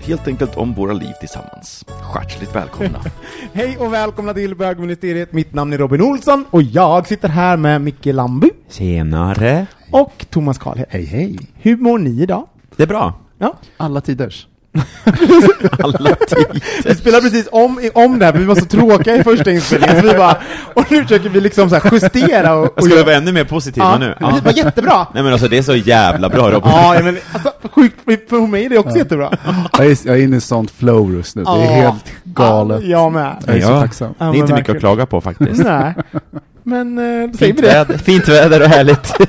helt enkelt om våra liv tillsammans. Hjärtligt välkomna. Hej och välkomna till bögministeriet. Mitt namn är Robin Olsson och jag sitter här med Micke Lambu Senare. och Thomas Karlhed. Hej hej! Hur mår ni idag? Det är bra. Ja, Alla tiders. Alla tider. vi spelar precis om, om det här för vi var så tråkiga i första inspelningen så vi bara, och nu försöker vi liksom så här justera och, och Ska vi vara ännu mer positiva ja, nu? men Det var jättebra! Nej men alltså det är så jävla bra Robin. Ja, ja, men alltså, sjukt, för mig är det också jättebra. Jag är, jag är inne i sånt flow just nu, det är Ja. helt galet. Ja, jag med. Jag är så Ja. tacksam. Ja, det är inte mycket verkligen. att klaga på faktiskt. Nej, men eh, då säger Fint vi det. väder, fint väder och härligt.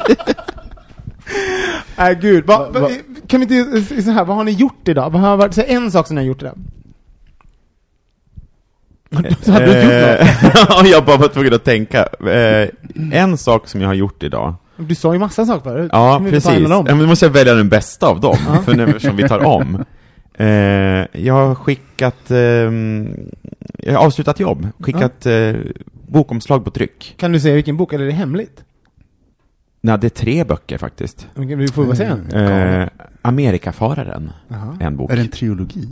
Nej, gud. Va, va, Va- kan vi inte, eh, så här, vad har ni gjort idag? Vad har varit, så en sak som ni har gjort idag? Så hade du gjort något? Eh, Ja, jag bara var tvungen att tänka. Eh, En sak som jag har gjort idag. Du sa ju massa saker förut. Ja, precis. Ja, men då måste jag välja den bästa av dem, för nu, eftersom vi tar om. Jag har skickat, ehm, jag har avslutat jobb, skickat bokomslag på tryck. Kan du säga vilken bok, eller är det hemligt? Nej, det är tre böcker faktiskt. Men Vi får bara säga en. Eh, Amerikafararen, Jaha. en bok. Är det en trilogi?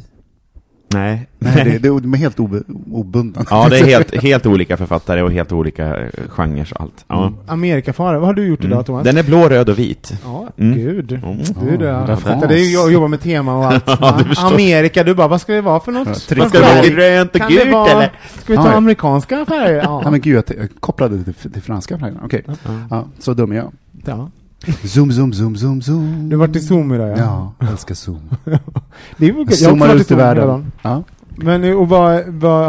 Nej. Nej, det, det, de är helt obe, obundna. Ja, det är helt, helt olika författare och helt olika eh, genrer och allt. Ja. Amerikafara, vad har du gjort idag Mm. Thomas? Den är blå, röd och vit. Ja, Mm. gud. Mm. Du då? Ja, Jag det är jag jobbar med tema och allt. Ja, jag. Amerika, du bara, vad ska det vara för något? Ja, Ska det vara vi- grönt och kan gult vara, eller? Ska vi ta Ja. amerikanska färger? Ja. Nej men gud, jag, jag kopplade det till, till franska flaggan. Okej, ja, så dum är jag. ja. Zoom, zoom, zoom, zoom, zoom. Du har varit i Zoom idag ja. Ja, jag älskar zoom. Det är ju Jag zoomar ut i världen. Ja. Men och vad,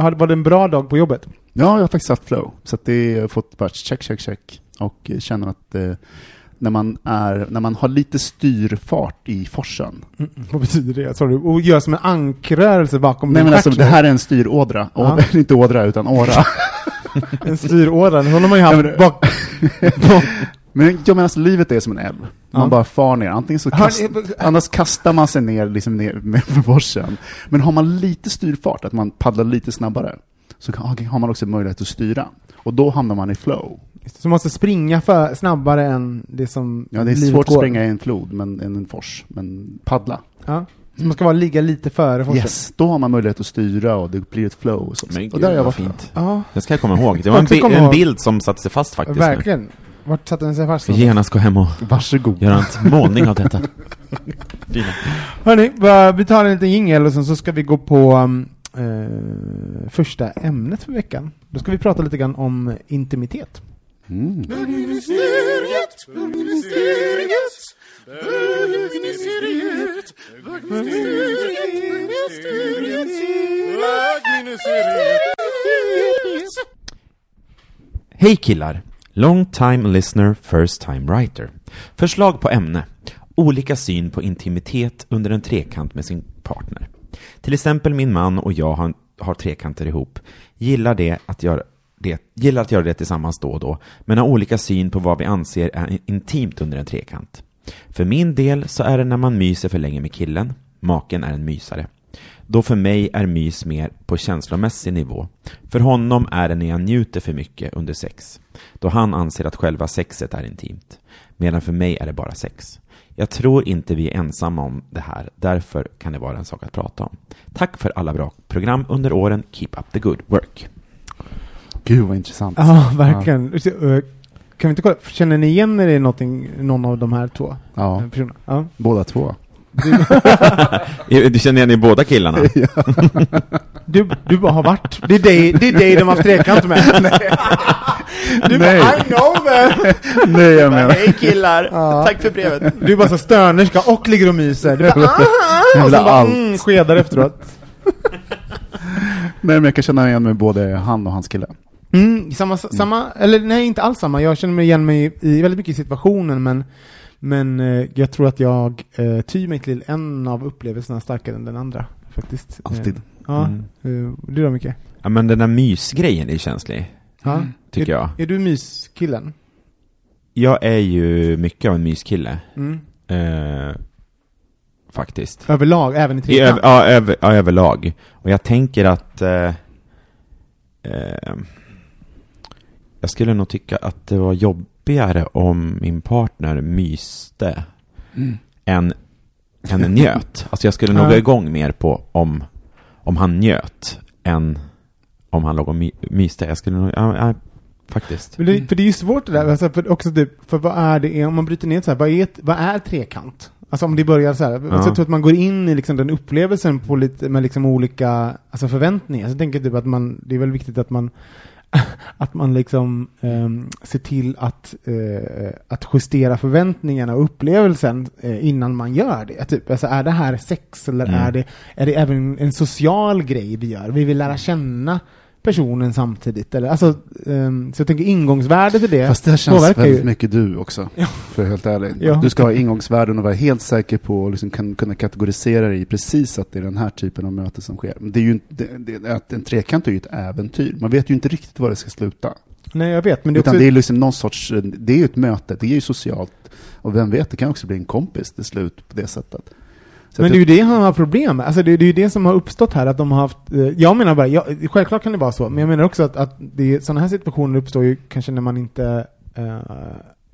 hade- var det en bra dag på jobbet? ja, jag har faktiskt haft flow. Så att det jag har fått bara check, check, check. Och känner att eh, när, man är, när man har lite styrfart i forsen. Vad betyder det? Du? Och gör som en ankrörelse bakom Nej men alltså det här är en styrådra. Ja. Inte ådra utan åra. En styråra, den har man ju haft det- bak... Men jag menar, alltså, livet är som en älv. Man Ja. bara far ner. Antingen så kast, annars kastar man sig ner, liksom ner med forsen. Men har man lite styrfart, att man paddlar lite snabbare, så kan, har man också möjlighet att styra. Och då hamnar man i flow. Så måste springa för, snabbare än det som Ja, det är livet svårt att går. springa i en flod, men än en fors. Men paddla. Ja. Så man ska vara ligga lite före forsen. Yes, då har man möjlighet att styra och det blir ett flow. Och så. Men och gud, där har jag varit. fint. Ja, Det ska jag komma ihåg. Det var en, bi- en bild som satte sig fast faktiskt. nu. Vart satte den sig fast? Genast gå hem och Varsågod. göra en målning av detta. Fina. Hörni, vi tar en liten jingel och sen så ska vi gå på um, eh, första ämnet för veckan. Då ska vi prata lite grann om intimitet. Mm. Hej killar! Long time listener, first time writer. Förslag på ämne. Olika syn på intimitet under en trekant med sin partner. Till exempel min man och jag har, har trekanter ihop. Gillar, det att göra det, gillar att göra det tillsammans då och då, men har olika syn på vad vi anser är intimt under en trekant. För min del så är det när man myser för länge med killen. Maken är en mysare. Då för mig är mys mer på känslomässig nivå. För honom är det när jag njuter för mycket under sex. Då han anser att själva sexet är intimt. Medan för mig är det bara sex. Jag tror inte vi är ensamma om det här, därför kan det vara en sak att prata om. Tack för alla bra program under åren. Keep up the good work. Gud vad intressant. Ja, verkligen. Eh, Kan vi inte kolla, känner ni igen er i någonting, någon av de här två Ja, personerna? Ja. båda två. Du känner igen i båda killarna? Du, du bara har varit, det är dig, det är dig de har haft trekant med. Du Nej. bara, I know them! Nej, jag menar. Hej killar! Ja. Tack för brevet. Du är bara så störnerska och ligger och myser. Du bara, "Ah!" och så bara, allt. mm, skedar efteråt. Nej, men jag kan känna igen mig både han och hans kille. Mm, samma, samma, eller nej inte alls samma. Jag känner mig igen mig i, väldigt mycket i situationen men, men eh, jag tror att jag eh, tyr mig till en av upplevelserna starkare än den andra. Faktiskt. Alltid. Eh, ja, Mm. eh, du då Micke? Ja men den där mysgrejen är känslig, Ja. tycker är, jag. Är du myskillen? Jag är ju mycket av en myskille. Mm. Eh, faktiskt. Överlag, även i öv, ja, över, ja, överlag. Och jag tänker att eh, eh, jag skulle nog tycka att det var jobbigare om min partner myste än, än njöt. Alltså jag skulle nog Ja. gå igång mer på om, om han njöt än om han låg och my, myste. Jag skulle nog, ja, ja, faktiskt. Men det, för det är ju svårt det där, alltså för också typ, för vad är det, om man bryter ner så här, vad är, vad är trekant? Alltså om det börjar så här, alltså jag tror att man går in i liksom den upplevelsen på lite, med liksom olika alltså förväntningar. Så jag tänker typ att man, det är väl viktigt att man att man liksom ehm, ser till att, eh, att justera förväntningarna och upplevelsen eh, innan man gör det. Typ, alltså är det här sex eller Mm. är, det, är det även en social grej vi gör? Vi vill lära känna personen samtidigt. Eller, alltså, ehm, så jag tänker ingångsvärdet i det Fast det här känns väldigt ju. mycket du också, Ja. för att helt ärlig. Ja. Du ska ha ingångsvärden och vara helt säker på och liksom kan, kunna kategorisera det i precis att det är den här typen av möte som sker. Men Det är ju det, det, att en trekant är ju ett äventyr. Man vet ju inte riktigt var det ska sluta. Nej, jag vet, men det är Utan också... det är liksom någon sorts, det är ju ett möte, det är ju socialt. Och vem vet, det kan också bli en kompis till slut på det sättet. Så Men det är ju det han har problem med. Alltså det, det är ju det som har uppstått här, att de har haft... eh, Jag menar bara, jag, självklart kan det vara så, men jag menar också att, att det, sådana här situationer uppstår ju kanske när man inte... eh,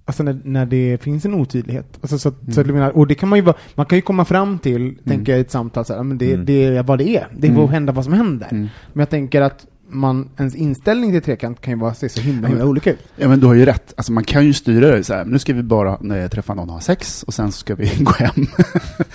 alltså när, när det finns en otydlighet. Alltså så, så att jag menar, och det kan man ju vara, man kan ju komma fram till, tänker jag i ett samtal, så här, men det, Mm. det är vad det är. Det får Mm. hända vad som händer. Mm. Men jag tänker att man, ens inställning till trekant kan ju bara se så himla, himla olika ut. Ja men du har ju rätt, alltså man kan ju styra det så här. nu ska vi bara när jag träffar någon och ha sex och sen ska vi gå hem.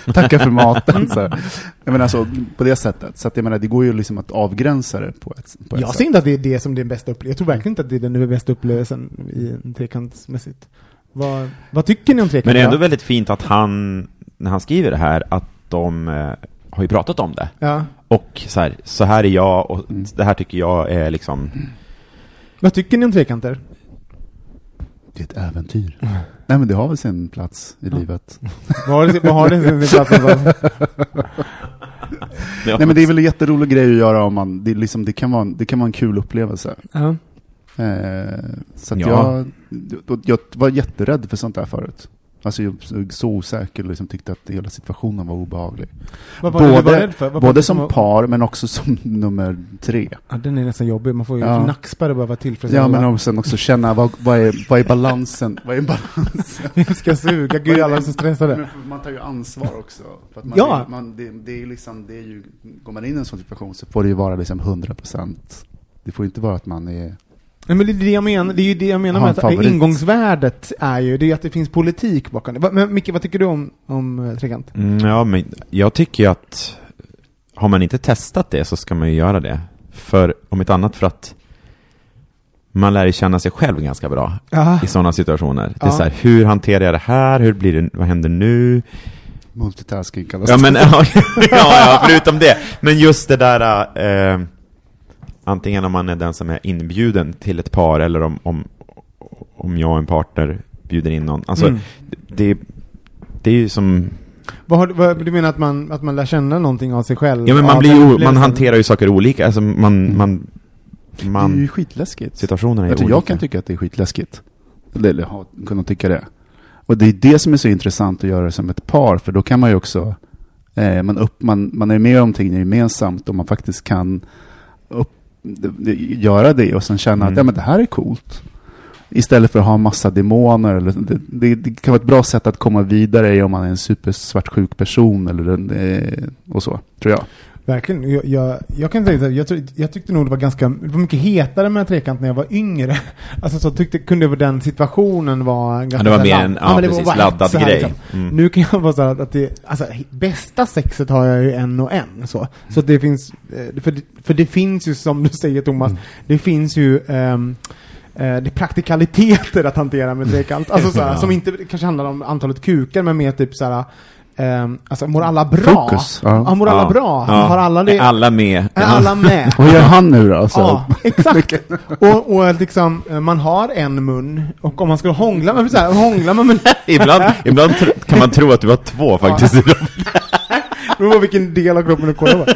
Tacka för maten. Så här. Jag menar alltså på det sättet, så att jag menar det går ju liksom att avgränsa det på ett, på ett Jag sätt. ser inte att det är det som är den bästa upplevelsen. Jag tror verkligen inte att det är den bästa upplevelsen i en trekantsmässigt. Vad, vad tycker ni om trekant? Men det är ändå då? väldigt fint att han, när han skriver det här, att de eh, har ju pratat om det. Ja. Och så här, så här är jag och Mm. det här tycker jag är liksom... Vad tycker ni om trekanter? Det är ett äventyr. Nej men det har väl sin plats i livet. Vad har det, vad har det sin plats? Nej men det är väl en jätterolig grej att göra om man, det, är liksom, det, kan, vara, en- det kan vara en kul upplevelse. Ja. Eh, så att Ja. jag, jag, jag var jätterädd för sånt där förut. Alltså jag var så osäker och liksom tyckte att hela situationen var obehaglig. Vad var du var Både, rädd för? Vad var både som var- par men också som nummer tre. Ja, den är nästan jobbig. Man får ju Ja. nackspärr och bara vara Ja tillfredsställande. men och sen också känna vad, vad, är, vad är balansen? Vad är balansen? Vem ska suga? Gud, alla är så stressade. Man tar ju ansvar också. För att man, Ja. man, det, det är liksom, det är ju, går man in i en sån situation så får det ju vara liksom 100%. Det får ju inte vara att man är Nej, men det är det jag menar, det är ju det jag menar med att favorit. ingångsvärdet är ju, det är att det finns politik bakom det. Men Micke, vad tycker du om, om eh, trekant? Mm, ja, men jag tycker ju att har man inte testat det så ska man ju göra det. För, om ett annat för att man lär ju känna sig själv ganska bra Ja. i sådana situationer. Det är Ja. så här, hur hanterar jag det här? Hur blir det, vad händer nu? multitasking kallas Ja, det. men ja, ja, ja, förutom det. Men just det där, eh, antingen om man är den som är inbjuden till ett par eller om, om, om jag och en partner bjuder in någon. Alltså, Mm. det, det är ju som Vad har, du- vad, du menar att man, att man lär känna någonting av sig själv? Ja men man blir man hanterar ju saker olika, alltså man, Mm. man, det är ju man, skitläskigt. situationerna är Jag, olika. jag kan tycka att det är skitläskigt. Eller, eller ha, kunna tycka det. Och det är det som är så intressant att göra som ett par, för då kan man ju också Eh, man, upp, man, man är med om någonting gemensamt och man faktiskt kan upp, göra det och sen känna Mm. att ja, men det här är coolt. Istället för att ha massa demoner. Eller, det, det, det kan vara ett bra sätt att komma vidare om man är en supersvartsjuk person eller en, eh, och så, tror jag. Verkligen. Jag, jag, jag kan säga jag, jag tyckte nog det var ganska, det var mycket hetare med trekant när jag var yngre. Alltså så tyckte, kunde jag den situationen vara ganska Ja, det var mer en ja, var precis, bara laddad här, grej. liksom. Mm. Nu kan jag vara så här att det, alltså bästa sexet har jag ju en och en så. Så att det finns, eh, för, det- för det finns ju som du säger Thomas, Mm. det finns ju eh, det är praktikaliteter att hantera med trekant. Alltså så här, Ja. som inte kanske handlar om antalet kukar, men mer typ så ehm, alltså mår alla bra? Fokus, ja. Ja, mår alla bra? Ja. Har alla det? Är alla med? Är alla med? Vad gör han nu då? Alltså, Ja, exakt. Och, och liksom, eh, man har en mun, och om man ska hångla med, så här, hångla med mun, ibland ibland kan man tro att du har två faktiskt. det beror på vilken del av kroppen du kollar på.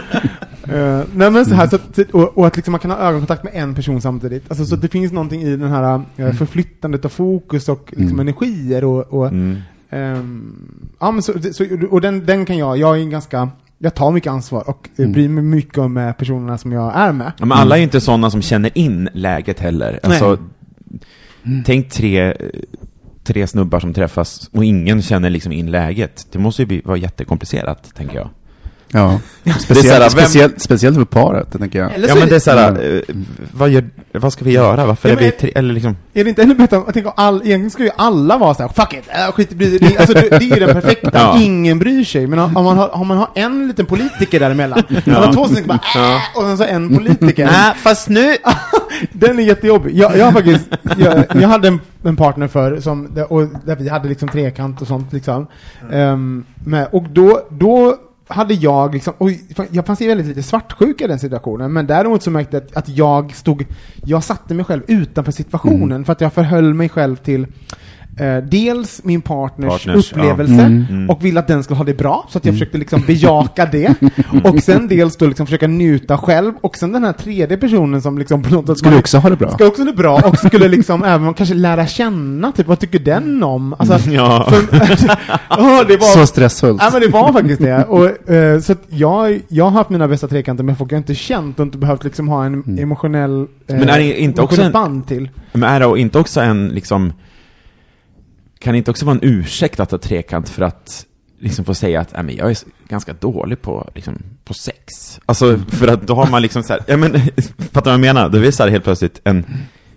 Uh, nej men så här, så att, och, och att liksom man kan ha ögonkontakt med en person samtidigt. Alltså, så det finns någonting i den här uh, förflyttandet av fokus och liksom Mm. energier och, och Mm. Ehm, ja men så, så, och den, den kan jag, jag är en ganska, jag tar mycket ansvar och Mm. bryr mig mycket om eh, personerna som jag är med. Ja, men alla är ju inte sådana som känner in läget heller. Alltså, tänk tre, tre snubbar som träffas och ingen känner liksom in läget. Det måste ju bli, vara jättekomplicerat, tänker jag. Ja. Det är så här, Speciellt, vem- speciellt, speciellt för paret, tänker jag. Ja men det är såhär, Mm. eh, vad, gör, vad ska vi göra? Varför Ja, är vi tre, eller liksom... Är det inte ännu bättre? Jag tänker, all, egentligen ska ju alla vara såhär, fuck it, äh, skit i bry det, alltså, det, det är ju den perfekta, Ja. ingen bryr sig. Men om man har, om man har en liten politiker däremellan, man har två stycken bara, äh, och sen så en politiker. fast nu... Den är jättejobbig. Jag, jag har faktiskt, jag, jag hade en, en partner för som, och där vi hade liksom trekant och sånt liksom. Ehm, med, och då, då hade jag liksom, och jag fanns ju väldigt lite svartsjuka i den situationen, men däremot så märkte jag att, att jag stod, jag satte mig själv utanför situationen för att jag förhöll mig själv till eh, dels min partners, Partners, upplevelse ja. Mm. Mm. och ville att den skulle ha det bra, så att jag försökte liksom bejaka det. Och sen dels då liksom försöka njuta själv, och sen den här tredje personen som liksom på något sätt Skulle också ha det bra. Ska också det bra och skulle liksom även kanske lära känna, typ vad tycker den om? Alltså, Ja. för, det var, Så stressfullt. Ja men det var faktiskt det. Och, eh, så att jag, jag har haft mina bästa trekanter med folk jag inte känt och inte behövt liksom ha en Mm. emotionell eh, Men är det inte också en- band till. Men är det inte också en liksom... Kan det inte också vara en ursäkt att ha trekant för att liksom få säga att "Nej, men jag är ganska dålig på, liksom, på sex? Alltså, för att då har man liksom så här, ja men, fattar du vad jag menar? Det blir så här helt plötsligt en...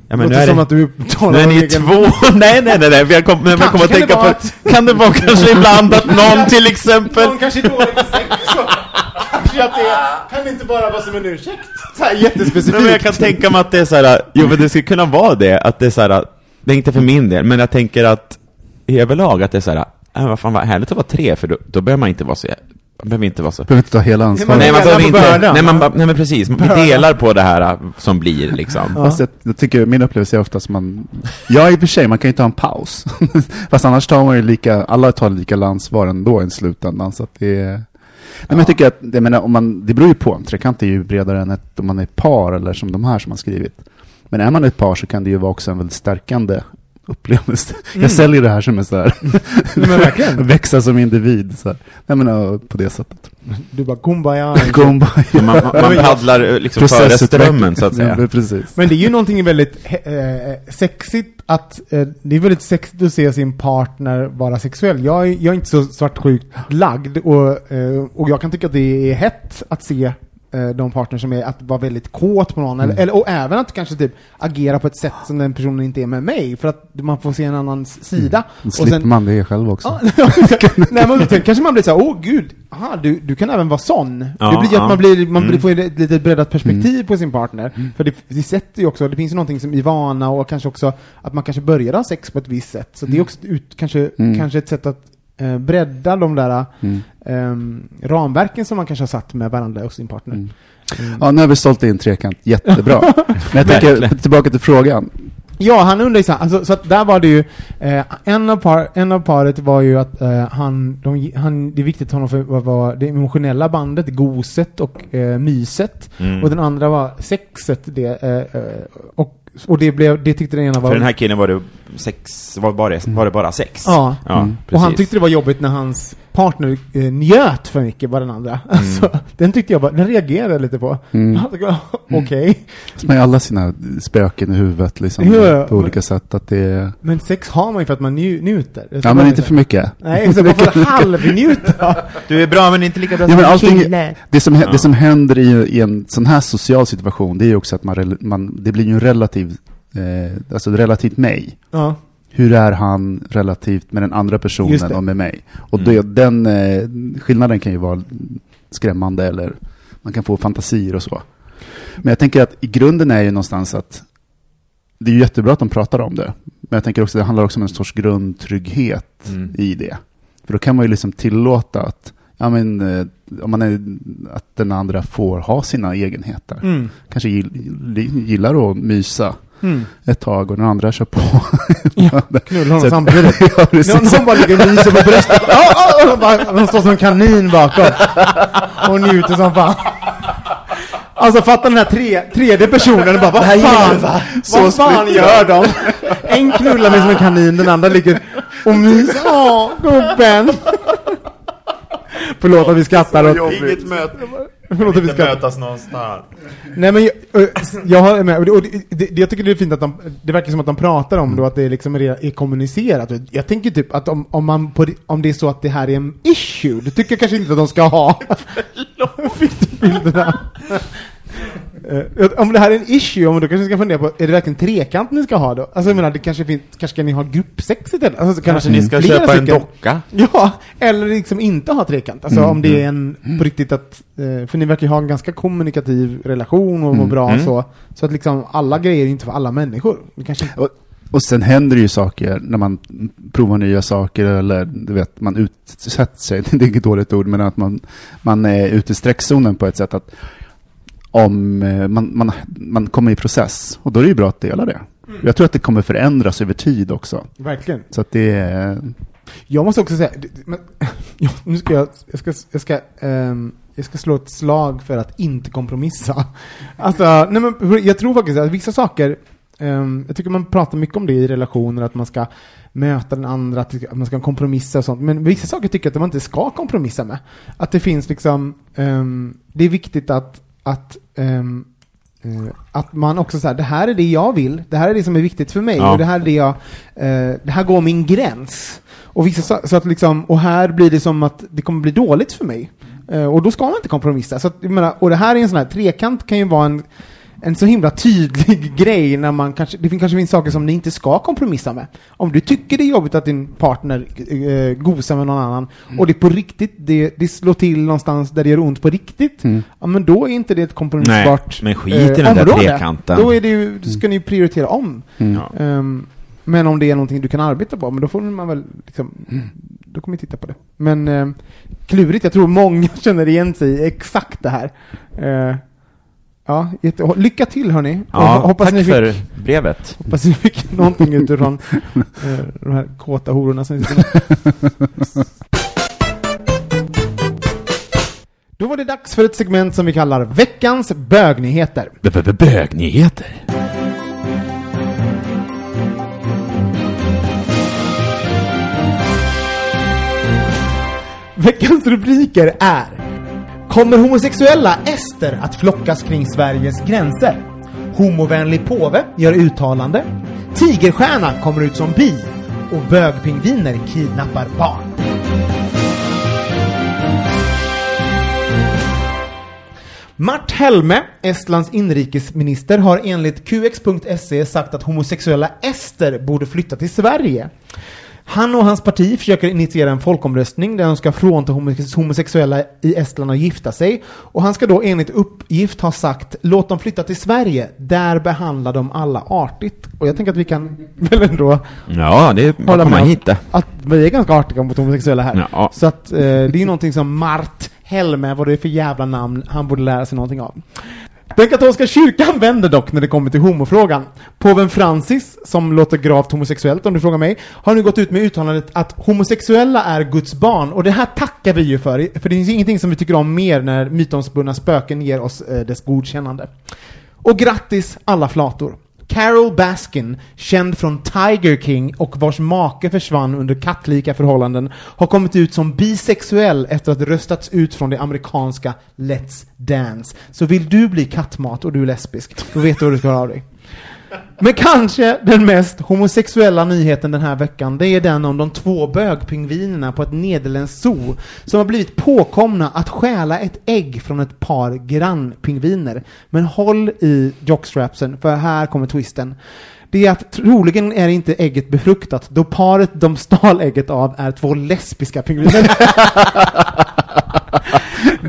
Ja men nu Låter är som det... att du talar är om egen- två, nej nej nej, nej. Jag kom, men jag kommer att tänka det på, att- kan det vara kanske ibland att någon till exempel Någon kanske är dålig på sex så att det kan det inte bara vara som en ursäkt. Så här jättespecifikt. Nej, men jag kan tänka mig att det är så här, jo men det skulle kunna vara det, att det är så här, det är inte för min del, men jag tänker att överlag att det är så här, äh, vad fan vad härligt att vara tre, för då, då behöver man inte vara så, man behöver inte vara så Behöver inte ta hela Man ansvaret. Nej, man behöver inte, nej, man, nej men precis, vi delar på det här äh, som blir liksom. Fast jag, jag tycker min upplevelse är oftast man... Ja, i och för sig, man kan ju ta en paus. Fast annars tar man ju lika, alla tar lika ansvar ändå i slutändan. Så att det är... Nej, men jag tycker att, jag menar, om man, det beror ju på. En trekant är ju bredare än ett, om man är ett par eller som de här som har skrivit. Men är man ett par så kan det ju vara också en väldigt stärkande upplevelse. Jag säljer det här som en så här, Nej, men växa som individ. Så här. Jag menar, på det sättet. Du bara kumbaya. Kumbaya. Man, man, man paddlar äh, liksom före strömmen så att säga. Ja, men precis. Men det är ju någonting väldigt eh, sexigt att, eh, det är väldigt sexigt att se sin partner vara sexuell. Jag är, jag är inte så svartsjukt lagd och, eh, och jag kan tycka att det är hett att se eh, de partner som är att vara väldigt kåt på någon, eller, eller, och även att kanske typ agera på ett sätt som den personen inte är med mig, för att man får se en annan sida. Då slipper man det själv också. Nej men sen kanske man blir såhär, åh gud, aha, du, du kan även vara sån. Ja, det blir ja. att man, blir, man Mm. får ju ett lite breddat perspektiv på sin partner. För det, det sätter ju också, det finns ju någonting som i vana och kanske också att man kanske börjar ha sex på ett visst sätt. Så det är också ett ut, kanske, Mm. kanske ett sätt att eh, bredda de där Mm. Ehm, ramverken som man kanske har satt med varandra och sin partner. Mm. Mm. Ja, nu har vi sålt in trekant jättebra. Men jag tänker, tillbaka till frågan. Ja, han undrar ju så, här, alltså, så att där var det ju, eh, en, av par, en av paret var ju att eh, han, de, han, det är viktigt för honom för vad var det emotionella bandet, goset och eh, myset. Mm. Och den andra var sexet, det, eh, eh, och och det, blev, det tyckte den ena var... För den här killen var det sex, var, bara, var det bara sex? Ja. ja Mm. och han tyckte det var jobbigt när hans partner eh, njöt för mycket vad den andra. Mm. Alltså, den tyckte jag bara, den reagerade lite på. Mm. Tänkte, Okej. Så man har alla sina spöken i huvudet liksom, Ja, på olika sätt. Att det är... Men sex har man ju för att man nju, njuter. Ja, men inte för mycket. Nej, så man får halvnjuta. Du är bra men inte lika bra Ja, men som allting, kille. det, som, Ja. det som händer i, i en sån här social situation, det är ju också att man, man det blir ju en relativ, eh, alltså relativt mig. Ja. Hur är han relativt med den andra personen och med mig? Och Mm. det, den eh, skillnaden kan ju vara skrämmande eller man kan få fantasier och så. Men jag tänker att i grunden är ju någonstans att det är ju jättebra att de pratar om det. Men jag tänker också att det handlar också om en sorts grundtrygghet Mm. i det. För då kan man ju liksom tillåta att, ja men, eh, om man är, att den andra får ha sina egenheter. Mm. Kanske gill, gillar att mysa Mm. ett tag och den andra kör på. Ja, Knulla honom samtidigt. ja, Någon, någon bara ligger och myser på bröstet. Oh, oh, bara, står som en kanin bakom. Och njuter som fan. Alltså fatta den här tre, tredje personen bara, vad fan, vad fan gör de? En knullar mig som en kanin, den andra ligger och myser. Åh, gubben. Förlåt att vi skrattar åt... Inget möte. Förlåt att vi skrattar. mötas någonstans. Nej men jag, jag har med, och det, det, det, jag tycker det är fint att de, det verkar som att de pratar om då att det liksom är, är kommunicerat. Jag tänker typ att om, om, man på, det- om det är så att det här är en issue, då tycker jag kanske inte att de ska ha. Fick du bilderna? Eh, om det här är en issue, om då kanske ni ska fundera på, är det verkligen trekant ni ska ha då? Alltså jag menar, det kanske finns, kanske ska ni ha gruppsex istället? Alltså, Kanske ni ska köpa en stycken. docka? Ja, eller liksom inte ha trekant. Alltså Mm, om det är en, på riktigt att, eh, för ni verkar ju ha en ganska kommunikativ relation och må Mm, bra mm. så. Så att liksom alla grejer är inte för alla människor. Det kanske inte... Och, och sen händer det ju saker när man provar nya saker eller du vet, man utsätter sig, det är inget dåligt ord, men att man, man är ute i streckzonen på ett sätt att om eh, man, man, man kommer i process, och då är det ju bra att dela det. Jag tror att det kommer förändras över tid också. Verkligen. Så att det är... Jag måste också säga, men, ja, nu ska jag, jag ska, jag ska, ehm, jag ska slå ett slag för att inte kompromissa. Alltså, nej men jag tror faktiskt att vissa saker, ehm, jag tycker man pratar mycket om det i relationer, att man ska möta den andra, att man ska kompromissa och sånt. Men vissa saker tycker jag att man inte ska kompromissa med. Att det finns liksom, ehm, det är viktigt att, att ehm, eh, att man också säger det här är det jag vill, det här är det som är viktigt för mig Ja. och det här är det jag, eh, det här går min gräns. Och vissa sa- så att liksom, och här blir det som att det kommer bli dåligt för mig. Eh, och då ska man inte kompromissa. Så att, menar, och det här är en sån här, trekant kan ju vara en, en så himla tydlig grej när man kanske, det fin- kanske finns saker som ni inte ska kompromissa med. Om du tycker det är jobbigt att din partner eh, gosar med någon annan och det på riktigt, det, det slår till någonstans där det gör ont på riktigt, Mm. ja men då är inte det ett kompromissbart Nej, men skit i den där område. trekanten. Då är det ju, då ska ni ju prioritera om. Mm. Ehm, men om det är någonting du kan arbeta på, men då får man väl liksom, då kommer vi titta på det. Men uh, klurigt, jag tror många känner igen sig i exakt det här. Eh, ja, jätte, lycka till hörni. Ja, hoppas tack ni fick, för brevet. Hoppas ni fick någonting utifrån uh, de här kåta hororna som. Då var det dags för ett segment som vi kallar Veckans bögnyheter. Bögnyheter. Veckans rubriker är Kommer homosexuella ester att flockas kring Sveriges gränser? Homovänlig påve gör uttalande. Tigerstjärna kommer ut som bi. Och bögpingviner kidnappar barn. Mart Helme, Estlands inrikesminister, har enligt QX.se sagt att homosexuella ester borde flytta till Sverige. Han och hans parti försöker initiera en folkomröstning där de ska frånta homose- homosexuella i Estland att gifta sig. Och han ska då enligt uppgift ha sagt låt dem flytta till Sverige, där behandlar de alla artigt. Och jag tänker att vi kan väl ändå Ja, det hålla att komma med hit. det. att vi är ganska artiga mot homosexuella här. Ja. Så att eh, det är någonting som Mart Helme, vad det är för jävla namn, han borde lära sig någonting av. Den katolska kyrkan vänder dock när det kommer till homofrågan. Påven Francis, som låter gravt homosexuellt om du frågar mig, har nu gått ut med uttalandet att homosexuella är Guds barn. Och det här tackar vi ju för, för det finns ingenting som vi tycker om mer när mytomspunna spöken ger oss eh, dess godkännande. Och grattis alla flator! Carol Baskin, känd från Tiger King och vars make försvann under kattlika förhållanden, har kommit ut som bisexuell efter att röstats ut från det amerikanska Let's Dance. Så vill du bli kattmat och du är lesbisk, då vet du hur du ska höra av dig. Men kanske den mest homosexuella nyheten den här veckan, det är den om de två bögpingvinerna på ett nederländskt zoo som har blivit påkomna att stjäla ett ägg från ett par grannpingviner. Men håll i jockstrapsen, för här kommer twisten. Det är att troligen är inte ägget befruktat, då paret de stal ägget av är två lesbiska pingviner.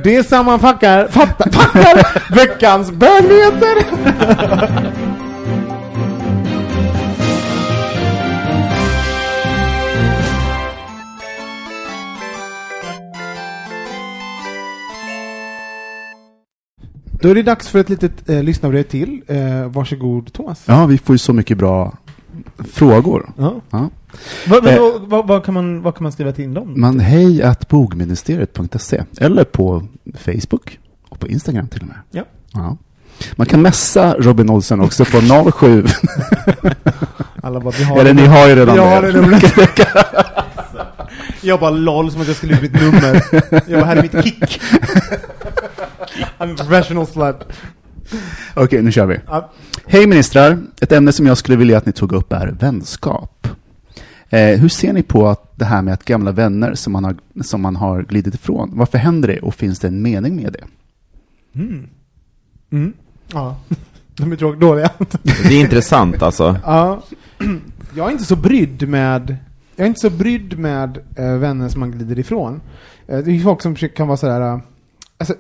Det sammanfattar fattar, fattar veckans bögnyheter! Då är det dags för ett litet eh, lyssnarbrev till. Eh, varsågod Thomas. Ja, vi får ju så mycket bra frågor. Ja. Ja. Vad, men Eh. vad, vad, kan man, vad kan man skriva till dem? Man hej att bogministeriet.se eller på Facebook och på Instagram till och med. Ja. Ja. Man kan messa Robin Olsen också på 07. Alla bara, vi har eller ni har ju redan det. Jag bara LOL som att jag skulle ut mitt nummer. Jag bara, här är mitt kick. I'm a professional slut. Okej, nu kör vi. Ja. Hej ministrar! Ett ämne som jag skulle vilja att ni tog upp är vänskap. Eh, hur ser ni på att det här med att gamla vänner som man, har, som man har glidit ifrån, varför händer det och finns det en mening med det? Mm. Mm. Ja. De är tråkigt dåliga. Det är intressant alltså. Ja. Jag är inte så brydd med jag är inte så brydd med eh, vänner som man glider ifrån. Eh, det är ju folk som försöker- kan vara sådär, eh, alltså,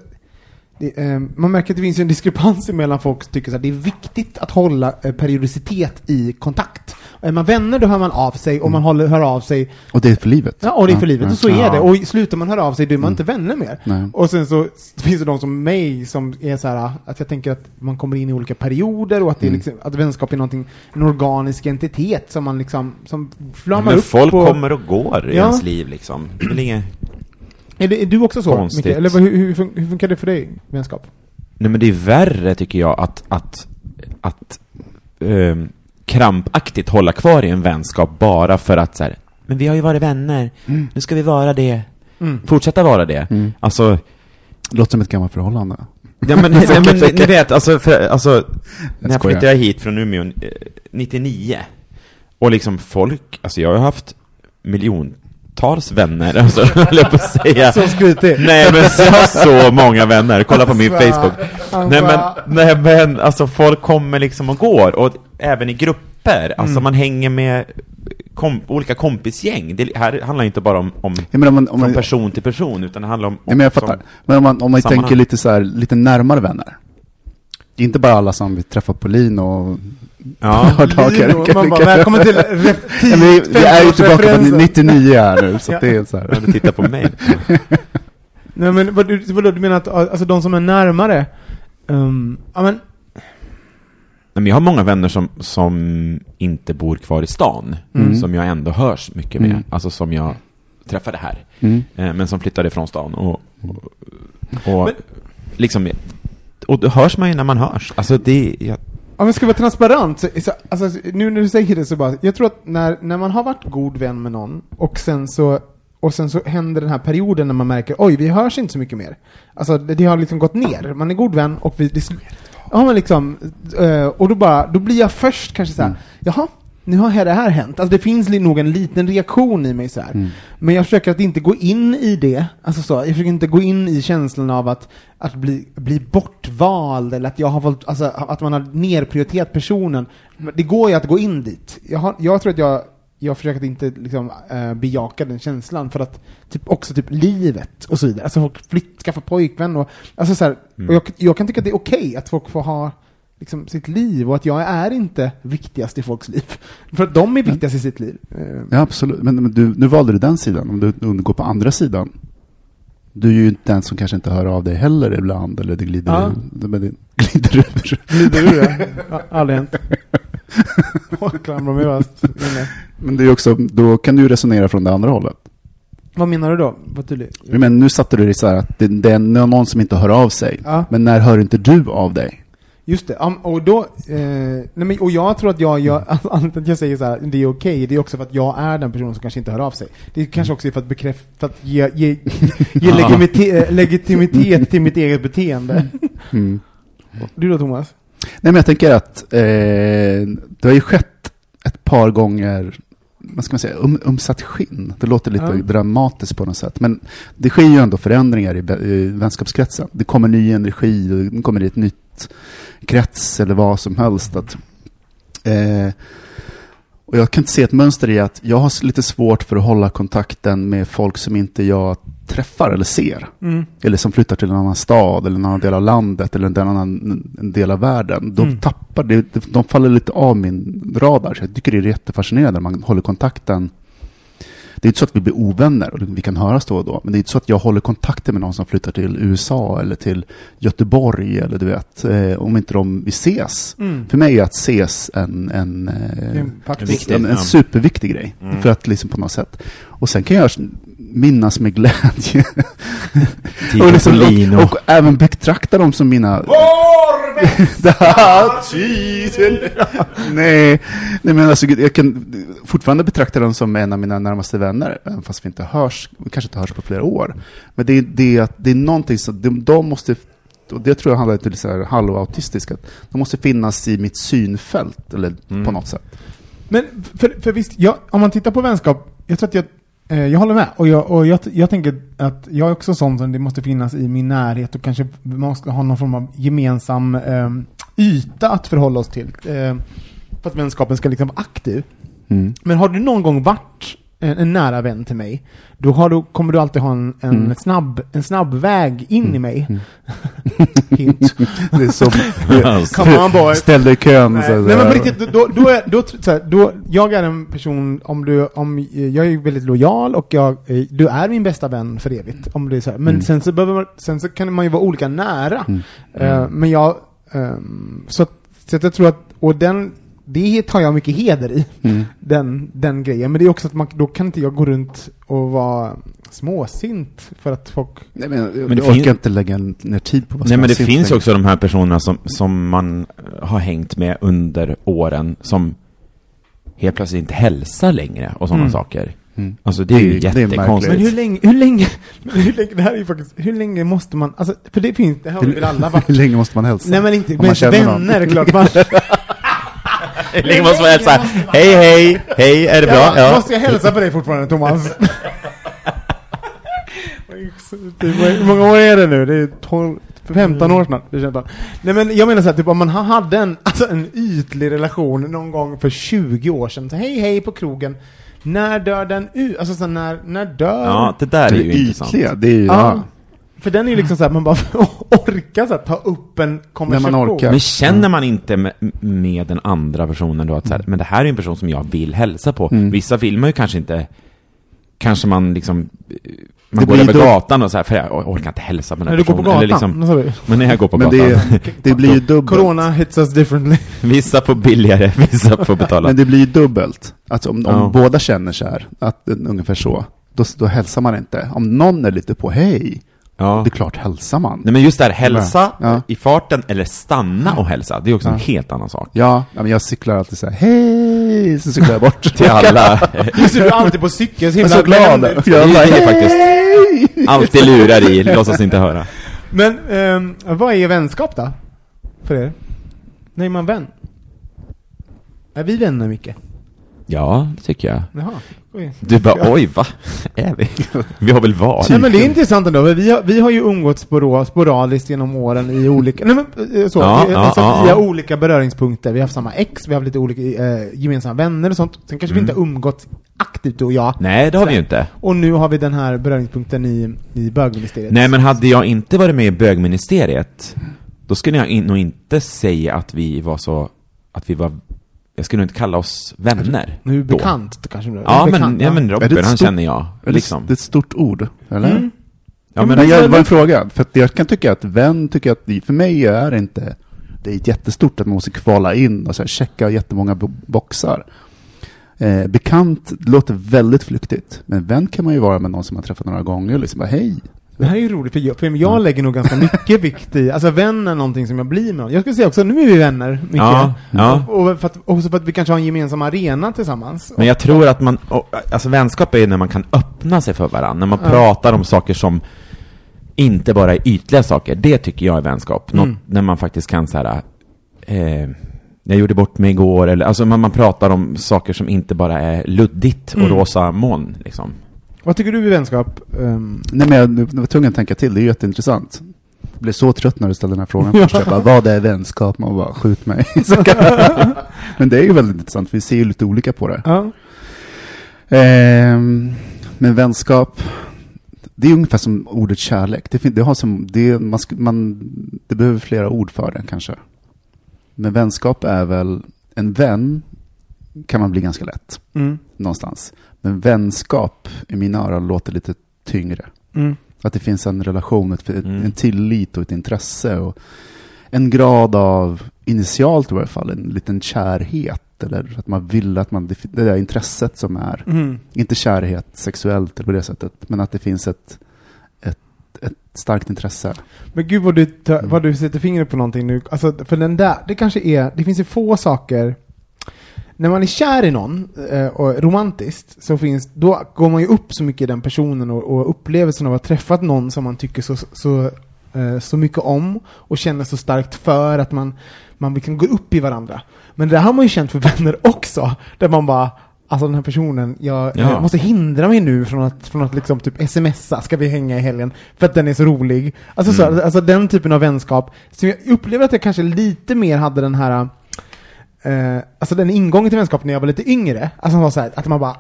det, eh, man märker att det finns en diskrepans mellan folk som tycker att det är viktigt att hålla eh, periodicitet i kontakt. Är man vänner då hör man av sig och man håller, hör av sig, Och det är för livet? ja och det är för livet, och så är ja. det. Och slutar man höra av sig då är man Mm. inte vänner mer. Nej. Och sen så finns det de som mig som är så här att jag tänker att man kommer in i olika perioder och att, det är Mm. liksom, att vänskap är någonting, en organisk entitet som man liksom, som flammar Men upp folk och, kommer och går i Ja. ens liv liksom. Det är väl inget... är, det, är du också så, Konstigt. Eller hur, hur, hur funkar det för dig, vänskap? Nej men det är värre tycker jag att, att, att ehm, krampaktigt hålla kvar i en vänskap bara för att så här, men vi har ju varit vänner, Mm. nu ska vi vara det, Mm. fortsätta vara det. Mm. Alltså, Låter som ett gammalt förhållande. ja men, ja, men ni vet, alltså, för, alltså när jag flyttade hit från Umeå eh, 99, och liksom folk, alltså jag har haft miljontals vänner, alltså, höll jag på att säga. Så skrytig. Nej men jag har så många vänner, kolla på min Alltså, Facebook. alltså. Nej men, nej men alltså folk kommer liksom och går, och även i grupper, alltså Mm. man hänger med kom, olika kompisgäng. Det här handlar inte bara om, om menar, om man, om från man, person till person, utan det handlar om... ja, men jag fattar. Men om man, om man sammanhang. tänker lite så här, lite närmare vänner. Det är inte bara alla som vi träffar på Lin och Ja. Lino, man bara, välkommen till Ja, vi, vi är ju tillbaka på femårsreferensen. 99 här nu, så Ja. det är så här. Ja, du tittar på mig. Nej men vad, du- vadå, du menar att alltså, de som är närmare, um, ja men, men jag har många vänner som, som inte bor kvar i stan, Mm. som jag ändå hörs mycket med, Mm. alltså som jag träffade här, Mm. eh, men som flyttade från stan och, och, och Men- liksom, och då hörs man ju när man hörs. Alltså det, jag, Om jag ska vara transparent, så, så, alltså, nu när du säger det så bara, jag tror att när, när man har varit god vän med någon och sen så och sen så händer den här perioden när man märker oj, vi hörs inte så mycket mer. Alltså det, det har liksom gått ner. Man är god vän och vi... Det, ja men liksom, eh, och då bara, då blir jag först kanske så här, Mm. jaha, nu har det här hänt. Alltså det finns nog en liten reaktion i mig så här. Mm. Men jag försöker att inte gå in i det, alltså så, jag försöker inte gå in i känslan av att, att bli, bli bortvald eller att jag har valt, alltså att man har nerprioriterat personen. Det går ju att gå in dit. Jag, har, jag tror att jag, jag försöker att inte liksom äh, bejaka den känslan för att typ också typ livet och så vidare. Alltså folk flytt, skaffa pojkvän och, alltså så här, Mm. och jag, jag kan tycka att det är okej att folk får ha liksom sitt liv och att jag är inte viktigast i folks liv. För att de är viktigast i sitt liv. Eh, Ja, absolut. Men, men du, nu valde du den sidan. Om du, om du går på andra sidan. Du är ju inte den som kanske inte hör av dig heller ibland. Eller det glider, Ja. det, det glider ur. Glider ur? Ja, Aldrig hänt. Klamrar mig fast inne. Men det är också, då kan du ju resonera från det andra hållet. Vad menar du då? Var tydlig. Men nu satte du dig så här att det, det är någon som inte hör av sig. Ja. Men när hör inte du av dig? Just det, um, och då, eh, nej men, och jag tror att jag till att jag säger så här, det är okej, det är också för att jag är den personen som kanske inte hör av sig. Det är kanske också för att bekräfta, för att ge, ge, ge legitimitet, legitimitet till mitt eget beteende. Mm. Du då Thomas? Nej, men jag tänker att eh, det har ju skett ett par gånger, vad ska man säga, um, umsatt skinn. Det låter lite Ja. dramatiskt på något sätt. Men det sker ju ändå förändringar i, i vänskapskretsen. Det kommer ny energi, och det kommer i ett nytt krets eller vad som helst. Att, eh, och jag kan inte se ett mönster i att jag har lite svårt för att hålla kontakten med folk som inte jag träffar eller ser. Mm. Eller som flyttar till en annan stad eller en annan del av landet eller en annan en del av världen. De Mm. tappar, det- de faller lite av min radar. Så jag tycker det är jättefascinerande när man håller kontakten. Det är inte så att vi blir ovänner och vi kan höras då och då. Men det är inte så att jag håller kontakten med någon som flyttar till USA eller till Göteborg eller du vet. Eh, om inte de, vi ses. Mm. För mig är att ses en, en, eh, en, en ja. superviktig grej. Mm. För att liksom på något sätt. Och sen kan jag minnas med glädje och, liksom, och, och även betrakta dem som mina... Da, tiden. nej, nej, men alltså jag kan fortfarande betrakta dem som en av mina närmaste vänner, även fast vi inte hörs, vi kanske inte hörs på flera år. Men det är, det är, att- det är någonting som, de, de måste, och det tror jag handlar lite så här halvautistiskt, att de måste finnas i mitt synfält, eller Mm. på något sätt. Men för, för visst, jag, om man tittar på vänskap, jag tror att jag, jag håller med. Och, jag, och jag, jag tänker att jag är också sån som det måste finnas i min närhet och kanske man måste ha någon form av gemensam eh, yta att förhålla oss till. Eh, för att vänskapen ska liksom vara aktiv. Mm. Men har du någon gång varit en, en nära vän till mig, då har du, kommer du alltid ha en, en, Mm. snabb, en snabb väg in i mig. Mm. Hint. Det är som... Come on boy. Ställ dig i kön. Nej, så- nej men på riktigt, då, då, är, då, så här, då, jag är en person, om du, om, jag är väldigt lojal och jag, eh, du är min bästa vän för evigt. Om det är så här. Men Mm. sen, så behöver man, sen så kan man ju vara olika nära. Mm. Eh, men jag, ehm, så, så att jag tror att, och den, det tar jag mycket heder i, Mm. den, den grejen. Men det är också att man, då kan inte jag gå runt och vara småsint för att folk... Nej, men, Men det jag orkar fin- inte lägga ner tid på vad Nej men det finns ju simpelt. också de här personerna som, som man har hängt med under åren som helt plötsligt inte hälsar längre och sådana Mm. saker. Mm. Alltså det är ju Det det är jättekonstigt. Men hur länge, hur länge, hur länge, det här är ju faktiskt, hur länge måste man, alltså, för det finns, det har vi väl alla varit Hur länge måste man hälsa? Nej men inte, men någon. vänner är klart man... Länge måste man hälsa? Hej hej, hej, är det bra? Ja. Måste jag hälsa på dig fortfarande Thomas? Hur många år är det nu? Det är 12, 15 år snart. Det känns bara. Nej men jag menar så här, typ om man ha- hade en, alltså en ytlig relation någon gång för 20 år sedan, så hej hej på krogen. När dör den ut? Alltså så när, när dör... ja, det där är Det ju intressant. ytliga, det är ju... Ja. Ja. För den är ju liksom så här, man bara orkar så här, ta upp en konversation. orkar. Men känner man inte med, med den andra personen då att så här, men det här är en person som jag vill hälsa på. Mm. Vissa vill man ju kanske inte, kanske man liksom, man Det går blir över då- gatan och så här, för jag orkar inte hälsa på den När här du går på personen. gatan? Eller du? men när jag går på Men gatan. det, det blir ju dubbelt. Corona hits us differently. Vissa får billigare, vissa får betala. Men det blir ju dubbelt. Alltså om, om Ja. båda känner så här, att, eh, ungefär så, då, då hälsar man inte. Om någon är lite på hej, ja. det är klart hälsar man. Nej men just det här, hälsa Ja. i farten eller stanna och hälsa, det är också en helt annan sak. Ja, men jag cyklar alltid så här, hej, så cyklar jag bort. Till alla. Just du är alltid på cykel, så Jag är himla så glad. Jag är faktiskt-! Alltid lurar i, låtsas inte höra. Men ehm, vad är vänskap då? För er? När är man vän? Är vi vänner mycket? Ja, det tycker jag. Jaha. Oj. Du bara, oj, va? Är vi? Vi har väl varit? Nej men det är intressant ändå, vi har, vi har ju umgåtts spora- sporadiskt genom åren i olika, nej men eh, så, Ja, i- ja, alltså, ja, via ja. olika beröringspunkter. Vi har haft samma ex, vi har haft lite olika eh, gemensamma vänner och sånt. Sen kanske vi Mm. inte har umgåtts aktivt du och jag. Nej, det har vi ju inte. Och nu har vi den här beröringspunkten i, i bögministeriet. Nej, men hade jag inte varit med i bögministeriet, då skulle jag in, nog inte säga att vi var så, att vi var, jag skulle nog inte kalla oss vänner. Nu bekant då kanske du Ja, men, bekant, ja, men Robin, han känner jag. Liksom. det är ett stort ord, eller? Mm. Ja, men, Men jag, det var en fråga, för att jag kan tycka att vän, tycker att för mig är det inte, det är jättestort att man måste kvala in och så här, checka jättemånga bo- boxar. Eh, bekant låter väldigt flyktigt, men vän kan man ju vara med någon som man träffat några gånger och liksom bara hej, Det här är ju roligt, för jag, för jag lägger nog ganska mycket vikt i, alltså vän är någonting som jag blir med. Jag skulle säga också, nu är vi vänner, mycket. Ja, ja. Och, och för att, också för att vi kanske har en gemensam arena tillsammans. Men jag tror att man, och, alltså vänskap är ju när man kan öppna sig för varandra, när man Ja. pratar om saker som inte bara är ytliga saker. Det tycker jag är vänskap. Något, Mm. när man faktiskt kan så här, eh, jag gjorde bort mig igår, eller alltså man, man pratar om saker som inte bara är luddigt och Mm. rosa moln, liksom. Vad tycker du är vänskap? Ehm, Nej, men jag, jag var tvungen att tänka till, det är jätteintressant. Jag blev så trött när du ställde den här frågan först. Jag bara, vad är vänskap? Man bara, skjut mig. Men det är ju väldigt intressant, vi ser ju lite olika på det. ja. Ehm, men vänskap, det är ungefär som ordet kärlek. Det, det, har som, det, man, man, det behöver flera ord för det kanske. Men vänskap är väl, en vän kan man bli ganska lätt Mm. någonstans. Men vänskap i mina öron låter lite tyngre. Mm. Att det finns en relation, ett, Mm. en tillit och ett intresse. Och en grad av, initialt i varje fall, en liten kärhet. Eller att man vill att man, det där intresset som är, Mm. inte kärhet sexuellt eller på det sättet, men att det finns ett, ett, ett starkt intresse. Men gud vad du, Mm. vad du sätter fingret på någonting nu. Alltså, för den där, det kanske är, det finns ju få saker när man är kär i någon, eh, och romantiskt, så finns, då går man ju upp så mycket i den personen och, och upplevelsen av att ha träffat någon som man tycker så, så, eh, så mycket om och känner så starkt för att man, man liksom går upp i varandra. Men det här har man ju känt för vänner också, där man bara Alltså den här personen, jag, Ja. jag måste hindra mig nu från att, från att liksom typ smsa, ska vi hänga i helgen? För att den är så rolig. Alltså, Mm. så, alltså den typen av vänskap, som jag upplever att jag kanske lite mer hade den här eh, alltså den ingången till vänskap när jag var lite yngre, alltså som var så här, att man bara "Ah,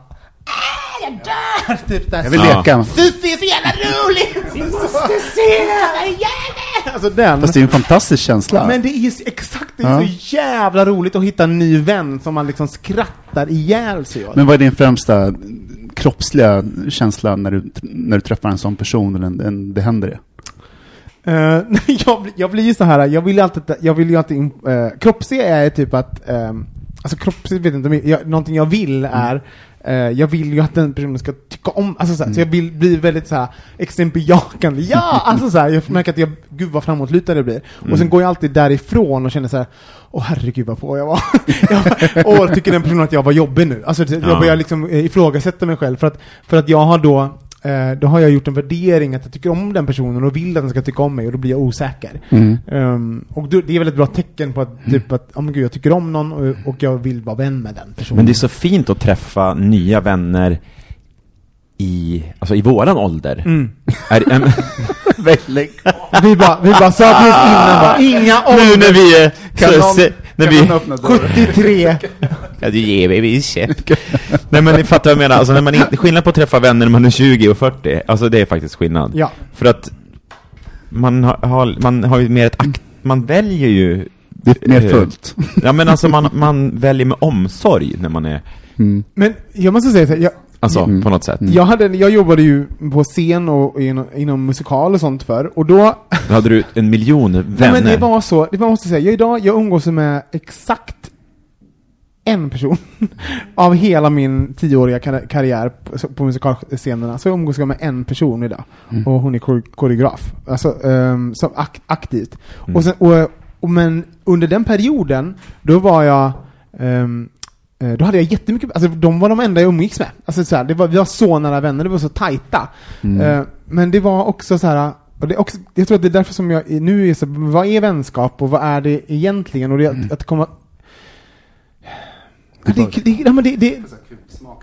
jag dör! Typ där. Jag vill Ja. leka. Susie är så jävla rolig! Susie, vad gärna! Alltså den. Fast det är en fantastisk känsla. Men det är ju exakt, det är Ja. så jävla roligt att hitta en ny vän som man liksom skrattar ihjäl sig åt. Men vad är din främsta kroppsliga känsla när du, när du träffar en sån person eller en, en, det händer det? Eh, jag, blir- jag blir ju så här, jag vill ju alltid, jag vill ju alltid, uh, kroppslig är typ att, um, alltså kroppslig vet jag inte, jag, någonting jag vill är, eh, jag vill ju att den personen ska tycka om, alltså så, här, så jag vill bli väldigt så här ja! Alltså så här, jag märker att jag, gud vad framåtlutad det blir. Och sen går jag alltid därifrån och känner så här, åh herregud vad på jag var. och tycker den personen att jag var jobbig nu. Alltså jag Ja. börjar liksom ifrågasätta mig själv, för att, för att jag har då Eh, då har jag gjort en värdering att jag tycker om den personen och vill att den ska tycka om mig och då blir jag osäker. Mm. Ehm, och då, det är väl ett bra tecken på att, typ att, oh, men gud, jag tycker om någon och, och jag vill vara vän med den personen. Men det är så fint att träffa nya vänner i, alltså i våran ålder. Mm. Är, äm, Vi bara, vi bara sa precis innan bara, inga nu när vi är... Kan så- se- när vi, någon öppna dörren? 73. Ja, du ger mig en käpp. Nej men ni fattar vad jag menar, alltså när man inte, skillnad på att träffa vänner när man är 20 och 40, alltså det är faktiskt skillnad. Ja. För att man har, har, man har ju mer ett akt, man väljer ju, Det är mer Eh, fullt. ja men alltså man, man väljer med omsorg när man är, Mm. Men jag måste säga så här, jag, alltså Mm. på något sätt. Mm. jag, hade, jag jobbade ju på scen och inom, inom musikal och sånt för och då Då hade du en miljon Nej, vänner. men det var så, det var, måste jag säga, jag idag, jag umgås med exakt en person av hela min tioåriga kar- karriär på, på musikalscenerna, så umgås jag med en person idag. Mm. Och hon är kore- koreograf, alltså um, som ak- aktivt. Mm. Och sen, och, och, men under den perioden, då var jag eh, då hade jag jättemycket, alltså de var de enda jag umgicks med. Alltså så här, det var, vi var så nära vänner, det var så tajta. Mm. Eh, men det var också så här, och det också, jag tror att det är därför som jag nu är så, vad är vänskap och vad är det egentligen? Och det, Mm. att komma... Det, det, men det, det,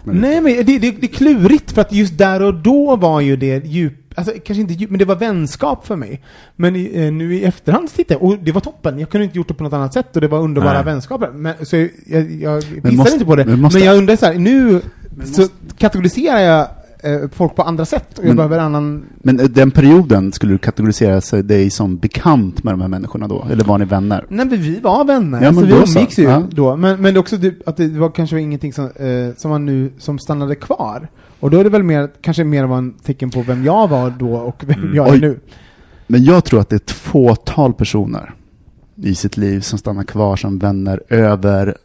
nej men det, det, det är klurigt för att just där och då var ju det djup, alltså kanske inte djup, men det var vänskap för mig. Men i, eh, nu i efterhand så tittar jag, och det var toppen, jag kunde inte gjort det på något annat sätt och det var underbara Nej. vänskaper. Men, så jag, jag, jag pissar måste- inte på det. men Men, måste- jag undrar så här, nu Men så kategoriserar jag folk på andra sätt och jag Men- behöver annan Men eh, den perioden, skulle du kategorisera dig som bekant med de här människorna då? Eller var ni vänner? Nej men vi var vänner, Ja, alltså, vi umgicks ju Ja. då. Men, men det också att det var kanske ingenting som, eh, som man nu, som stannade kvar. Och då är det väl mer, kanske mer var en tecken på vem jag var då och vem Mm. jag är Oj. nu. Men jag tror att det är ett fåtal personer i sitt liv som stannar kvar som vänner över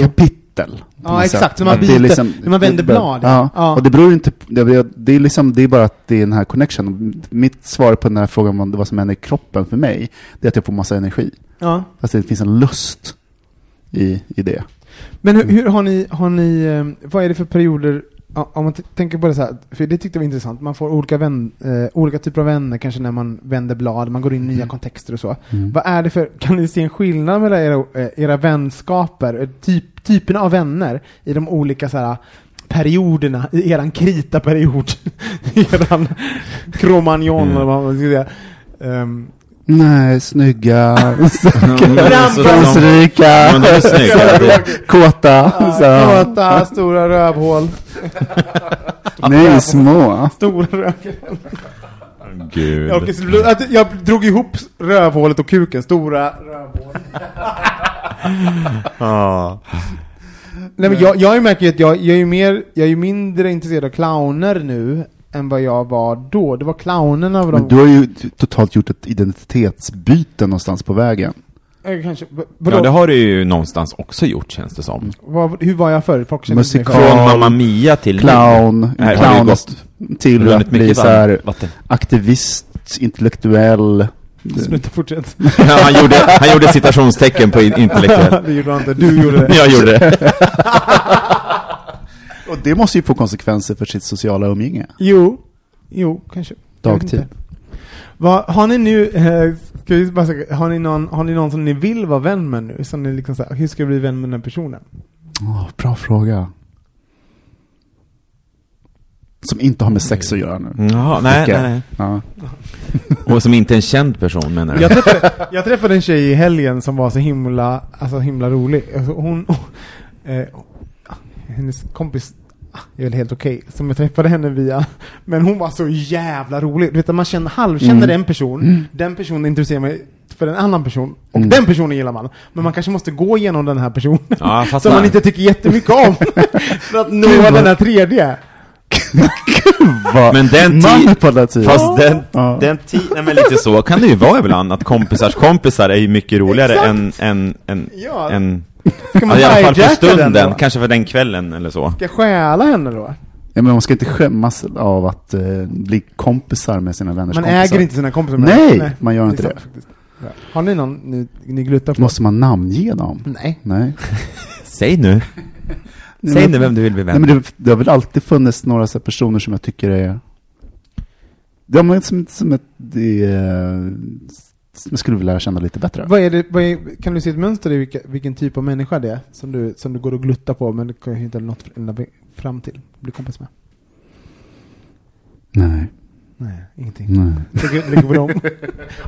kapitel. På Ja, exakt. När man byter- när man vänder det- blad, ja. Ja. Och det beror inte på- det, det är liksom, det är bara att det är den här connection. Mitt svar på den här frågan om vad som händer i kroppen för mig, det är att jag får massa energi. Ja. Alltså det finns en lust i, i det. Men hur, hur har ni, har ni, eh, vad är det för perioder, om man tänker på det så här, för det tyckte jag var intressant, man får olika, vän, eh, olika typer av vänner kanske när man vänder blad, man går in i nya kontexter och så. Mm. Vad är det för, kan ni se en skillnad mellan era, eh, era vänskaper, eh, typ, typerna av vänner i de olika så här, perioderna, i eran krita-period, eran cromagnon Mm. eller vad man ska säga. Ehm, Nej, snygga, framgångsrika, kåta. Kåta, stora rövhål, Nej, små. stora rövhål. Gud. Jag, jag drog ihop rövhålet och kuken, stora rövhål. Ja. Nej, men jag, jag märker ju att jag, jag är ju mer, jag är ju mindre intresserad av clowner nu än vad jag var då. Det var clownerna av Men de... du har ju totalt gjort ett identitetsbyte någonstans på vägen. Eh, kanske, vadå? ja, det har du ju någonstans också gjort känns det som. Vad, hur var jag förr? Folk känner inte mig Musikal- förr. Från Mamma Mia till Clown, Nej, har clown gått- till att bli mycket så här vatten. aktivist, intellektuell. Sluta, fortsätt. Ja, han, gjorde, han gjorde citationstecken på in- intellektuell. det gjorde jag inte, du gjorde det. Jag gjorde det. Och det måste ju få konsekvenser för sitt sociala umgänge. Jo, jo, kanske. Dagtid. Vad, har ni nu, eh, ska vi bara säga, har ni, någon, har ni någon som ni vill vara vän med nu? Som ni liksom så här, hur ska jag bli vän med den personen? Åh, bra fråga. Som inte har med sex att göra nu. Jaha, nej, nej, nej. Ja. Och som inte är en känd person menar du? Jag träffade, jag träffade en tjej i helgen som var så himla, alltså himla rolig. Alltså hon, eh, hennes kompis är väl helt okej, som jag träffade henne via, men hon var så jävla rolig. Du vet att man känner, halvkänner Mm. en person, den personen intresserar mig för en annan person, och Mm. den personen gillar man. Men man kanske måste gå igenom den här personen, Ja, som man inte tycker jättemycket om, för att nå den här tredje. Men den ti- manipulativ. Fast den, Ja. den tiden, men lite så kan det ju vara ibland, att kompisars kompisar är ju mycket roligare Exakt. än, än, än, Ja. än Ska man ja, i alla fall för stunden, kanske för den kvällen eller så. Ska jag stjäla henne då? Ja, men man ska inte skämmas av att eh, bli kompisar med sina vänners Man kompisar. äger inte sina kompisar. Nej, man gör inte det. faktiskt. Ja. Har ni någon ni, ni gluttar på? Måste man namnge dem? Nej. Nej. Säg nu. Nej, Säg men- nu vem du vill bli Nej, vän men det, det har väl alltid funnits några så här personer som jag tycker är... Ja, men som, som ett, det, är- skulle vilja lära känna lite bättre. Vad är det, vad är, kan du se ett mönster i vilka, vilken typ av människa det är som du, som du går och gluttar på men du kan inte något ända fram till? Bli kompis med? Nej. Nej, ingenting. Nej. Ligger, på dem.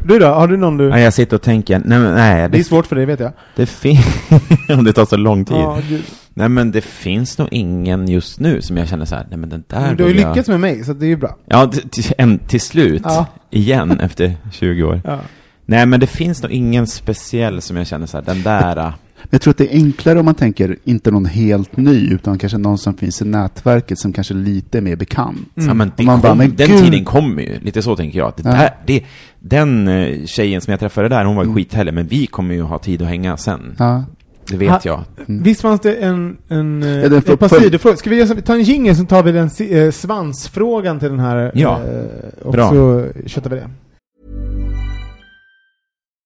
Du då? Har du någon du... Nej, jag sitter och tänker, nej men nej, Det är det, svårt för dig vet jag. det finns, om det tar så lång tid. Ja, gud. Nej men det finns nog ingen just nu som jag känner så här, nej men den där Men du har ju jag- lyckats med mig, så det är ju bra. Ja, till, till, till slut. Ja. Igen, efter 20 år. Ja. Nej men det finns nog ingen speciell som jag känner så här, den där... Men jag tror att det är enklare om man tänker, inte någon helt ny, utan kanske någon som finns i nätverket som kanske är lite mer bekant. Mm. Ja, men det man bara, kom, men den gud. tiden kommer ju, lite så tänker jag. Det Ja. där, det, den eh, tjejen som jag träffade där, hon var ju Mm. skithärlig, men vi kommer ju ha tid att hänga sen. Ja. Det vet Ha- jag. Mm. Visst fanns det en, en, eh, Ja, får- ett par sidofrågor? Ska vi ta en jingel så tar vi den eh, svansfrågan till den här Ja. eh, och Bra. så köttar vi det.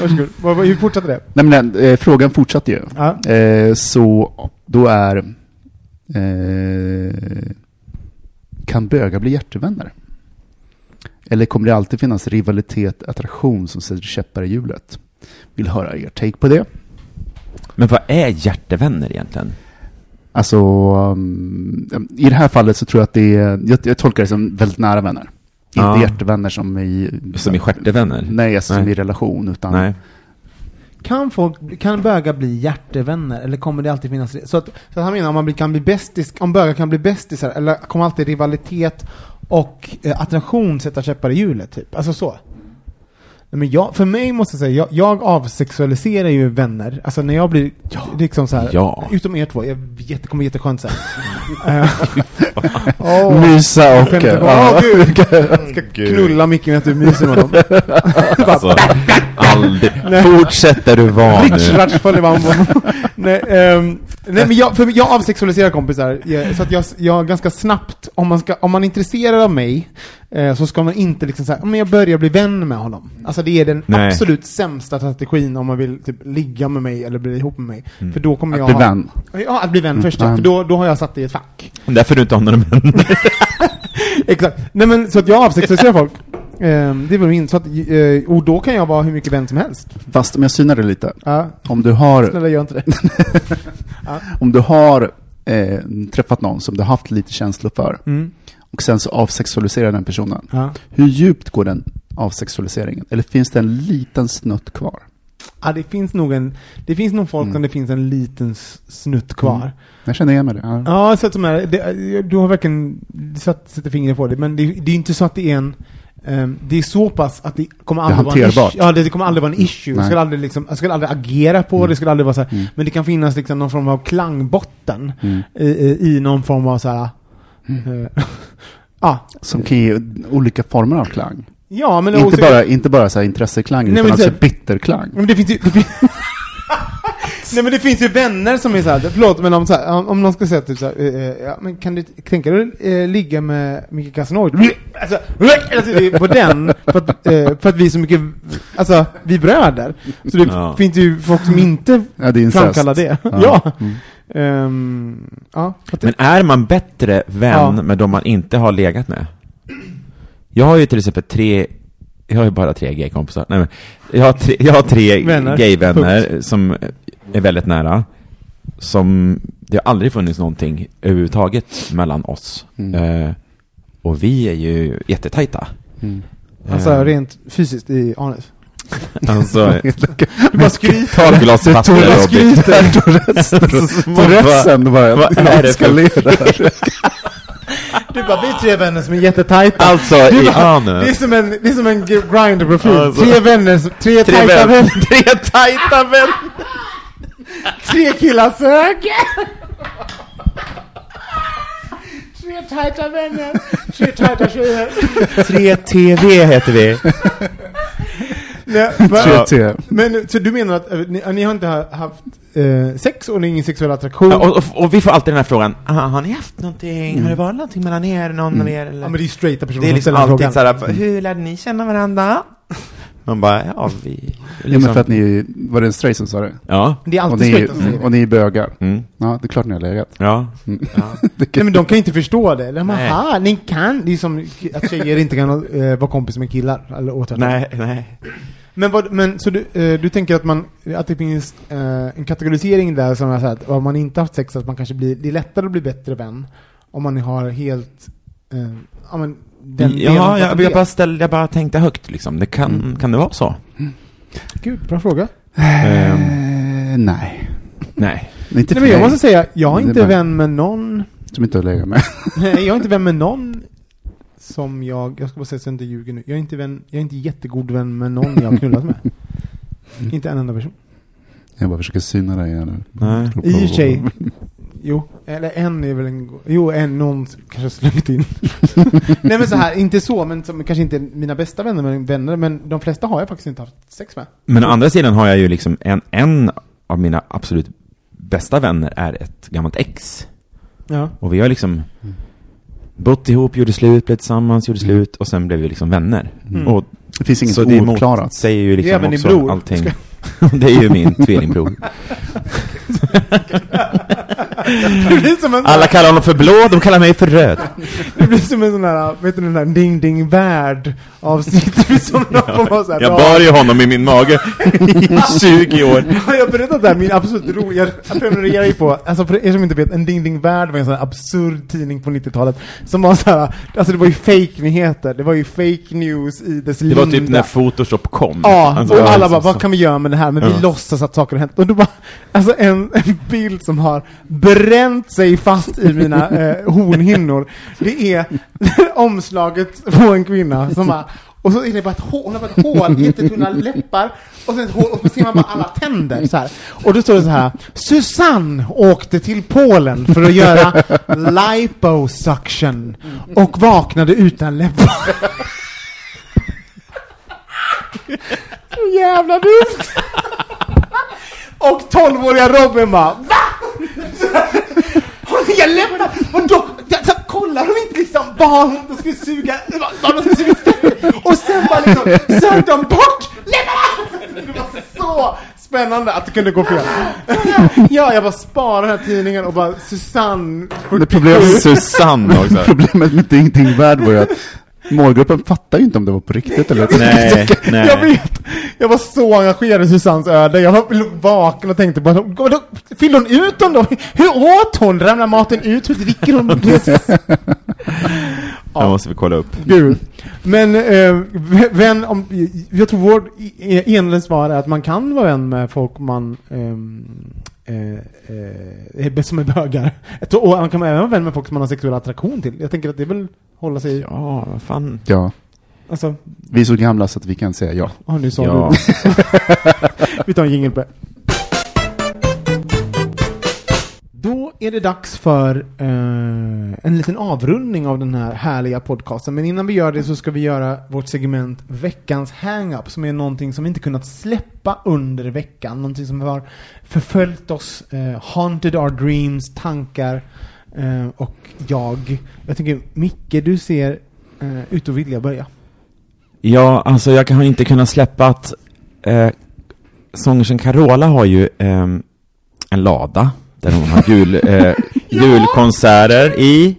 Varsågod. Hur fortsatte det? Nej, men, eh, frågan fortsatte ju. Ja. Eh, så då är... Eh, kan bögar bli hjärtevänner? Eller kommer det alltid finnas rivalitet, attraktion som sätter käppar i hjulet? Vill höra er take på det. Men vad är hjärtevänner egentligen? Alltså, um, i det här fallet så tror jag att det är, jag, jag tolkar det som väldigt nära vänner. Ja. Inte hjärtevänner som i... Som i stjärtevänner? Nej, alltså som Nej. i relation, utan... Nej. Kan, folk, kan bögar bli hjärtevänner, eller kommer det alltid finnas... Så att, så att han menar om, man kan bli bästis, om bögar kan bli bästisar, eller kommer alltid rivalitet och eh, attraktion sätta käppar i hjulet, typ? Alltså så. Men jag, för mig måste jag säga, jag, jag avsexualiserar ju vänner. Alltså när jag blir liksom så här, Ja. utom er två, jag vet, det kommer jätteskönt sen. Eh, åh, Mysa och... Åh gud! Jag ska knulla Micke med att du myser med honom. Alltså, aldrig. Fortsätt där du var Rich nu. man honom. nej, ehm, nej men jag, för jag avsexualiserar kompisar, jag, så att jag, jag ganska snabbt, om man, ska, om man är intresserad av mig, eh, så ska man inte liksom säga, men jag börjar bli vän med honom. Alltså det är den Nej. absolut sämsta strategin om man vill typ ligga med mig eller bli ihop med mig. Mm. För då kommer Att jag bli ha, vän. Ja, att bli vän först ja, vän. för då, då har jag satt det i ett fack. Därför du inte har några vänner. Exakt. Nej men så att jag avsexualiserar folk. Ehm, det var min, så att, eh, och då kan jag vara hur mycket vän som helst. Fast om jag synar det lite. Ja, Om du har, snälla gör inte det. om du har eh, träffat någon som du har haft lite känslor för Mm. Och sen så avsexualiserar den personen. Ja. Hur djupt går den avsexualiseringen? Eller finns det en liten snutt kvar? Ja, det finns nog en, det finns nog folk Mm. som det finns en liten snutt kvar. Jag känner igen mig det. Ja. Ja, så att de är, det, du har verkligen satt, sätter fingret på det, men det, det är inte så att det är en ehm, det är så pass att det kommer aldrig vara en issue. Ja, det, det kommer aldrig vara en issue. Jag Nej. skulle aldrig, liksom, jag skulle aldrig agera på det, skulle aldrig vara så här. Mm. Men det kan finnas liksom någon form av klangbotten Mm. i, i, någon form av så här. eh, ja. Som kan ge olika former av klang. ja, men inte, också- bara, inte bara så här intresseklang, Nej, utan men också så här- bitterklang. Men det finns ju... Det finns... Nej men det finns ju vänner som är såhär, förlåt men om, så här, om, om någon ska säga typ såhär, eh, eh, ja, men kan du tänka dig eh, ligga med Micke Casanova? Alltså, alltså på den, för att, eh, för att vi är så mycket, alltså vi bröder. Så det Ja. finns ju folk som inte Ja, det framkallar det. Ja. Ja. Mm. Ehm, ja. Men är man bättre vän Ja. med de man inte har legat med? Jag har ju till exempel tre, jag har ju bara tre gaykompisar. Nej, men jag har tre, jag har tre Vänner. gayvänner som är väldigt nära. Som, det har aldrig funnits någonting överhuvudtaget mellan oss. Mm. Eh, och vi är ju jättetajta. Mm. alltså Eh, rent fysiskt i anus. Alltså Du bara skryter. ta glas vatten Tog och skryter. Tourettesen bara vad är det för-. Du bara, vi är tre vänner som är jättetajta. Alltså Du i bara, anus. Det är som en, det är som en grinder-profil. Alltså. tre vänner, tre, Tre tajta vän- vänner. Tre tajta vänner! Tre killar söker! Tre tajta vänner. Tre tajta tjejer. Tre TV heter vi. Nej, men, T. men så du menar att eh, ni, ni har inte ha- haft eh, sex och ni har ingen sexuell attraktion? Ja, och, och, och vi får alltid den här frågan, ah, har ni haft någonting? Har det varit någonting mellan er, någon av er? Eller? Ja men det är ju straighta personer det är som liksom ställer alltid frågan. såhär, hur lärde ni känna varandra? Man bara, ja vi... Ja, Liksom. men för att ni, var det en straight som sa det? Ja. Det är Och alltid ni, straighta som säger det. och ni är bögar? Mm. Ja, det är klart ni har legat. Ja. Mm. ja. Nej men de kan ju inte förstå det. De bara, Nej. aha, ni kan. Det är som att tjejer inte kan eh, vara kompis med killar. Eller åt Nej, nej. Men, vad, men så du, eh, du tänker att, man, att det finns eh, en kategorisering där som är så att om man inte haft sex att man kanske blir, det är lättare att bli bättre vän om man har helt, ja men den ja, jag, jag, bara ställde, jag bara tänkte högt liksom. Det kan, Mm. kan det vara så? Gud, bra fråga. Ehm, Eh, nej. nej. Inte Nej, men jag måste säga, jag är är inte bara- vän med någon Som inte har legat med. Nej, jag är inte vän med någon som jag, jag ska bara säga så jag inte ljuger nu. Jag är inte, vän, jag är inte jättegod vän med någon jag har knullat med. inte en enda person. Jag bara försöker syna dig här nu. Nej. I och för sig. Jo, eller en är väl en, jo en, någon kanske slängt in. Nej men så här, inte så, men som, kanske inte mina bästa vänner, men vänner, men de flesta har jag faktiskt inte haft sex med. Men å andra sidan har jag ju liksom en, en av mina absolut bästa vänner är ett gammalt ex. Ja. Och vi har liksom bott ihop, gjorde slut, blev tillsammans, gjorde slut och sen blev vi liksom vänner. Mm. Och Det finns inget så det säger ju liksom Ja, också bror. allting. det är ju min tvillingbror. Alla kallar honom för blå, de kallar mig för röd. det blir som en sån här, vet du den där ding ding värld avsnitt. Det blir som någon får vara så här, Jag ja. bar ju honom i min mage i 20 år. Har jag berättat det här? Min absolut roliga, jag, prenumererar ju på, alltså för er som inte vet, En Ding Ding Värld var en sån här absurd tidning på 90-talet som var så här, alltså det var ju fake-nyheter, det var ju fake news i dess Det var linda. typ när Photoshop kom. Ja, Alltså, och alla liksom bara, vad kan vi göra med det här? Men vi Ja. låtsas att saker har hänt. Och då bara, alltså en, en bild som har bränt sig fast i mina eh, hornhinnor. Det är omslaget på en kvinna som bara, och så är det bara ett hål, hon har bara ett hål, jättetunna läppar, och sen ett hål, och så ser man bara alla tänder så här. Och då står det så här, Susanne åkte till Polen för att göra liposuction och vaknade utan läppar. Så jävla dumt! Och tolvåriga Robin bara VA? Har inga läppar? Vadå? Så, kollar de inte liksom vad de skulle suga, vad de skulle suga? Och sen bara liksom sög de bort läpparna! Det var så spännande att det kunde gå fel. Ja, jag bara sparar den här tidningen och bara Susanne Det problemet, Susanne också. problemet med Ding Ding Värld var ju att målgruppen fattar ju inte om det var på riktigt eller Nej, nej. Jag vet! Jag var så engagerad i Susannes öde. Jag var vaken och tänkte bara, fyllde hon ut dem då? Hur åt hon? Ramlade maten ut? Hur dricker hon? Det måste vi kolla upp. Gud. Men eh, vän om, jag tror vår e- enade svar är att man kan vara vän med folk man eh, eh, är som är bögar. Och man kan även vara vän med folk som man har sexuell attraktion till. Jag tänker att det väl hålla sig... Ja, vad fan. Ja, Alltså, vi är så gamla så att vi kan säga ja. oh, nu sa Ja. du. Vi tar en jingle på det. Är det dags för eh, en liten avrundning av den här härliga podcasten. Men innan vi gör det så ska vi göra vårt segment Veckans hang-up, som är någonting som vi inte kunnat släppa under veckan. Någonting som har förföljt oss, eh, haunted our dreams, tankar eh, och jag. Jag tänker, Micke, du ser eh, ut att vilja börja. Ja, alltså jag har inte kunnat släppa att eh, sångersen Carola har ju eh, en lada där hon har jul, eh, julkonserter i.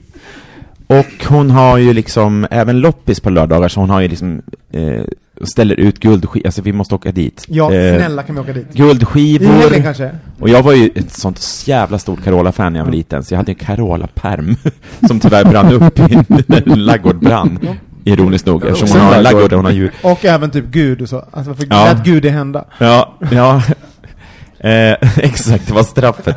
Och hon har ju liksom även loppis på lördagar, så hon har ju liksom eh, ställer ut guldskivor, alltså vi måste åka dit. Ja, Eh, snälla kan vi åka dit? I Guldskivor. helgen kanske? Och jag var ju ett sånt jävla stort Carola-fan när jag var liten, så jag hade en Carola-perm som tyvärr brann upp i en laggård brann. Ironiskt nog, eftersom hon har en laggård där hon har djur. Och även typ Gud och så. Alltså varför Ja. lät Gud det hända? Ja, ja. Eh, exakt, det var straffet.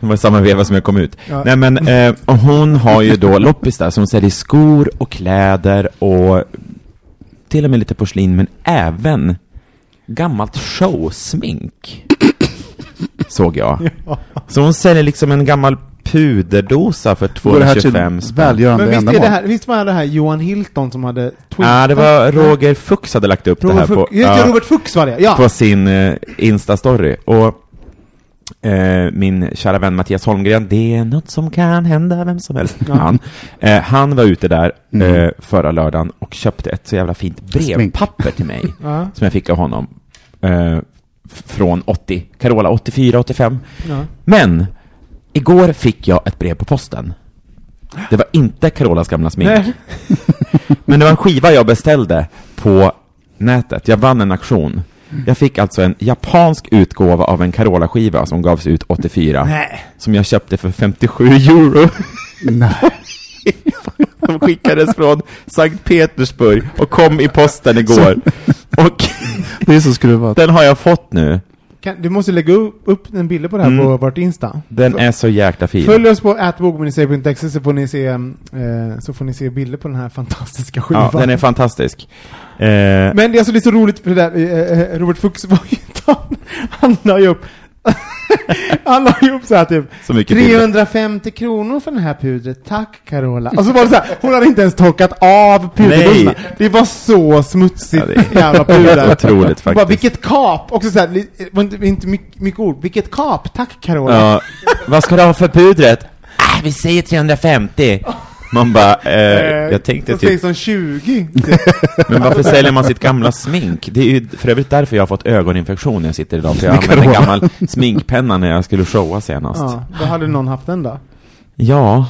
Det var samma veva som jag kom ut. Ja. Nej men, eh, och hon har ju då loppis där som säljer skor och kläder och till och med lite porslin, men även gammalt showsmink. Såg jag. Så hon säljer liksom en gammal puderdosa för Går det här till 225 spänn. välgörande Men visst, är det här, visst var det här Johan Hilton som hade tweetat? Ja, det var Roger Fuchs hade lagt upp det Robert här på... Fuchs. Det, ja. Robert Fuchs var det, ja! på sin eh, Insta-story. Och eh, min kära vän Mattias Holmgren, det är något som kan hända vem som helst. Han, eh, han var ute där Mm. eh, förra lördagen och köpte ett så jävla fint brevpapper till mig. Ja, som jag fick av honom. Eh, från 80, Carola 84, 85. ja. Men, igår fick jag ett brev på posten. Det var inte Carolas gamla smink. Nej. Men det var en skiva jag beställde på nätet. Jag vann en auktion. Jag fick alltså en japansk utgåva av en Carola-skiva som gavs ut 84. Nej. Som jag köpte för 57 euro. Nej. De skickades från Sankt Petersburg och kom i posten igår. Och Det är så skruvat. den har jag fått nu. Kan, du måste lägga upp, upp en bild på det här Mm. på vårt Insta. Den är så jäkla fin. Följ oss på atbogministeriet.exe så får ni se eh, så får ni se bilder på den här fantastiska skivan. Ja, den är fantastisk. Eh, Men det är, alltså, det är så roligt för det där, eh, eh, Robert Fuchs var ju han, han la ju upp han la upp så här typ så mycket bilder. 350 kronor för den här pudret, tack Carola. Och så var det så här, hon hade inte ens torkat av. Nej. Det var så smutsigt Ja, det är jävla puder. otroligt faktiskt. Bara, vilket kap! Också så här, det inte, inte mycket, mycket ord. Vilket kap, tack Carola. Ja, vad ska du ha för pudret? Ah, vi säger 350. Man bara, eh, jag tänkte typ, som 20. men varför säljer man sitt gamla smink? Det är ju för övrigt därför jag har fått ögoninfektion när jag sitter idag, för jag använde en gammal sminkpenna när jag skulle showa senast. Ja, då hade någon haft den då. Ja,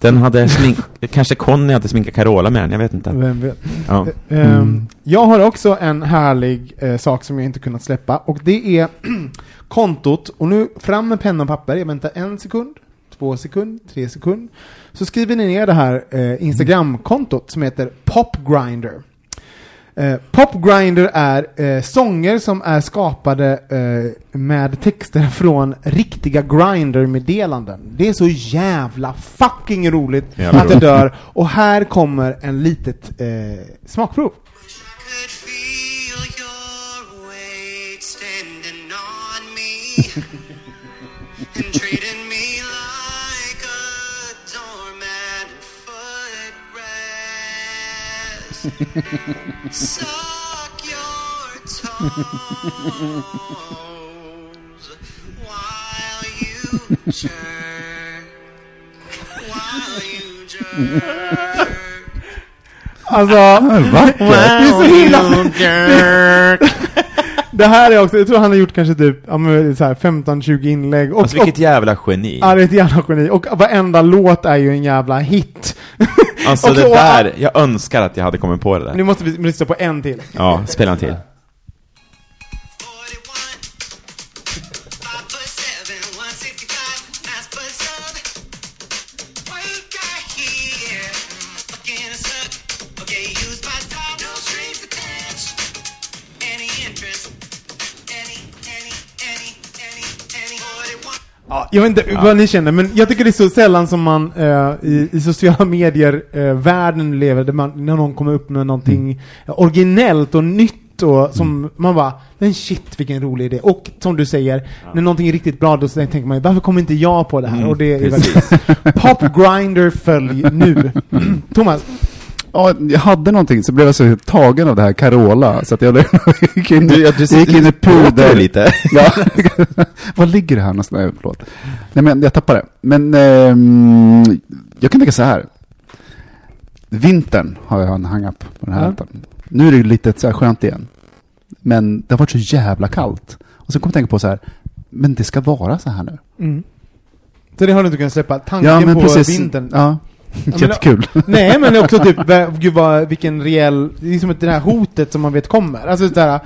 den hade smink, kanske Conny hade sminkat Carola med den, jag vet inte. Vem vet. Ja. Ehm, Jag har också en härlig eh, sak som jag inte kunnat släppa och det är kontot. Och nu fram med penna och papper. Jag väntar en sekund, två sekund, tre sekund. Så skriver ni ner det här eh, Instagram-kontot som heter Popgrinder. Eh, Popgrinder är eh, sånger som är skapade eh, med texter från riktiga Grindr-meddelanden. Det är så jävla fucking roligt Jävla att det dör. Och här kommer en litet eh, smakprov. Suck your toes while you jerk. While you jerk. Alltså, det är så himla... Det här är också, jag tror han har gjort kanske typ ja, men så här 15-20 inlägg. Och, Alltså vilket jävla geni. Ja, det är ett jävla geni. Och varenda låt är ju en jävla hit. Alltså Och det där, jag önskar att jag hade kommit på det där. Nu måste vi lyssna på en till. Ja, spela en till. Ja, jag vet inte vad ni känner, men jag tycker det är så sällan som man eh, i, i sociala medier, eh, världen lever, där man, när någon kommer upp med någonting originellt och nytt och som man bara, men shit vilken rolig idé. Och som du säger, när någonting är riktigt bra då tänker man varför kommer inte jag på det här? Mm, och det är väldigt... Popgrinder följ nu. Thomas, Ja, jag hade någonting, så blev jag så tagen av det här Carola, så att jag gick in, Du, ja, du, gick in i puder. lite. Ja, var ligger det här någonstans? Nej, förlåt. Nej, men jag tappade det. Men ehm, jag kan tänka så här. Vintern har jag en hang-up på den här Ja. Nu är det ju lite så här skönt igen. Men det har varit så jävla kallt. Och så kom jag tänka på så här, men det ska vara så här nu. mm. Så det har du inte kunnat släppa? Tanken Ja, men på precis. vintern? Ja, men- jättekul. Nej, men också typ, gud vad, vilken reell, det är som det här hotet som man vet kommer. Alltså sådär,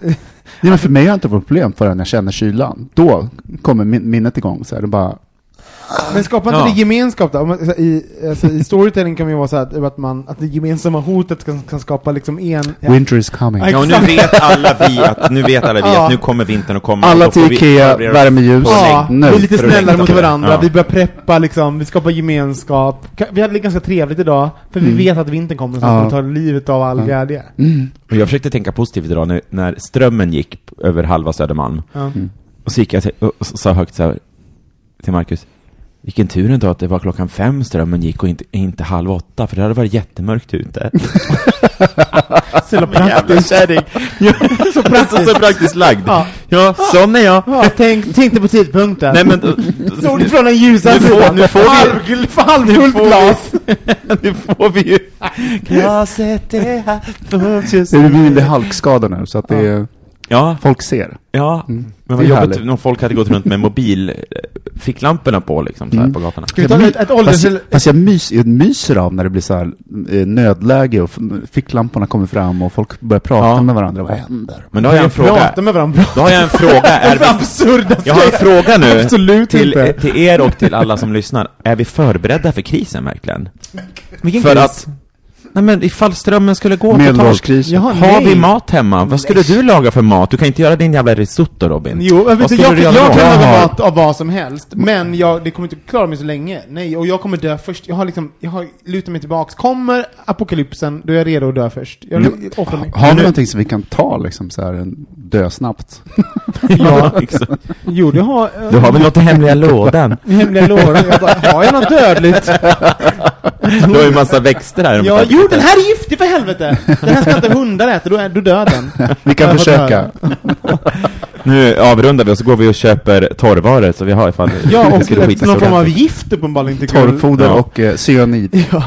Nej, men för mig har det inte varit problem förrän jag känner kylan. Då kommer min, minnet igång. Så här, det bara, men skapar inte Ja. det gemenskap då? I, alltså, I storytelling kan ju vara så att, att, man, att det gemensamma hotet kan, kan skapa liksom en... Ja. winter is coming. Ja, Ja, och nu vet alla vi att, nu vet alla vi Ja. att nu kommer vintern och kommer. Alla till vi Ikea, värmeljus. Ja, nu, vi är lite att snällare mot varandra, Ja. vi börjar preppa liksom, vi skapar gemenskap. Ka- Vi hade det ganska trevligt idag, för vi Mm. vet att vintern kommer så Ja. att vi tar livet av all Ja. glädje. Mm. Och jag försökte tänka positivt idag när, när strömmen gick över halva Södermalm. Ja. Och så gick jag och sa högt så här till Marcus. Vilken tur ändå att det var klockan fem strömmen gick och inte, inte halv åtta, för det hade varit jättemörkt ute. Så jävla praktiskt. kärring. Ja, så praktiskt, så praktiskt lagd. Ja. Ja, sån är jag. Ja, tänk, tänkte på tidpunkten. Nej men, då, Såg från den ljusa Nu får- sidan? nu får vi- Halv- halvfullt får glas. nu får vi ju... Glaset är halvfullt just Det är min halkskada nu, så att det är... Ja, Folk ser. ja. Mm. Men vad jobbigt härligt. om folk hade gått runt med mobilficklamporna på liksom, så här Mm. på gatorna. Ska vi ta ett, ett ålders... Fast, jag- fast jag, mys, jag myser av när det blir så här eh, nödläge och ficklamporna kommer fram och folk börjar prata Ja. med varandra. Vad händer? Men då har jag en fråga. Prata med varandra. Då har jag en fråga. Är vi, absurda jag har en fråga nu Absolut till, inte. till er och till alla som lyssnar. Är vi förberedda för krisen verkligen? Vilken för kris? att, nej men ifall strömmen skulle gå totalt. Medelhavskris. Jaha, Har nej. vi mat hemma? Vad skulle du laga för mat? Du kan inte göra din jävla risotto Robin. Jo, jag, vet, du, skulle jag, du jag, göra då? kan laga mat av vad som helst, men jag, det kommer inte klara mig så länge. Nej, och jag kommer dö först. Jag har liksom, jag har lutat mig tillbaks. Kommer apokalypsen, då är jag redo att dö först. Jag Nu- offrar mig. Har vi någonting som vi kan ta liksom så här, en dö snabbt? Ja, exakt. Jo, det har... eh, Du har väl något i hemliga lådan? i hemliga lådan. Jag bara, har jag något dödligt? Du har ju massa växter här. Ja, jo, den här är giftig för helvete! Den här ska inte hundar äta, då, är, då dör den. Vi kan försöka. Nu avrundar vi och så går vi och köper torrvaror så vi har ifall Ja, och någon form av gift uppenbarligen. Torrfoder Ja. och eh, cyanid. Ja.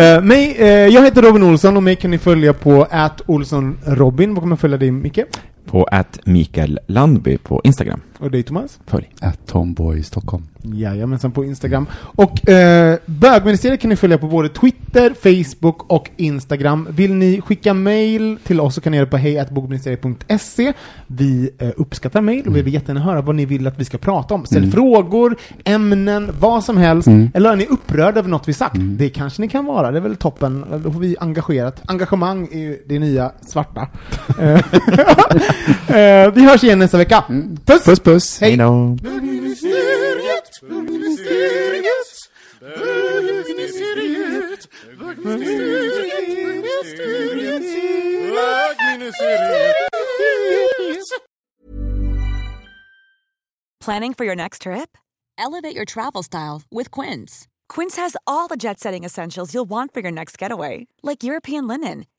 Eh, mig, eh, jag heter Robin Olsson och mig kan ni följa på @olssonrobin. Vad kommer jag följa dig Micke? På att Mikael Landby på Instagram. Och dig Thomas? Följ. At Tomboy Stockholm. Jajamensan på Instagram. Och eh, bögministeriet kan ni följa på både Twitter, Facebook och Instagram. Vill ni skicka mail till oss så kan ni göra det på hejatbogministeriet.se. Vi eh, uppskattar mail och vi vill jättegärna höra vad ni vill att vi ska prata om. Ställ Mm. frågor, ämnen, vad som helst. Mm. Eller är ni upprörda över något vi sagt? Det kanske ni kan vara, det är väl toppen. Då får vi engagerat. Engagemang är ju det nya svarta. Eh, vi hörs igen nästa vecka. Puss! Puss puss! Hej! Hej då. Planning for your next trip? Elevate your travel style with Quince. Quince has all the jet setting essentials you'll want for your next getaway, like European linen,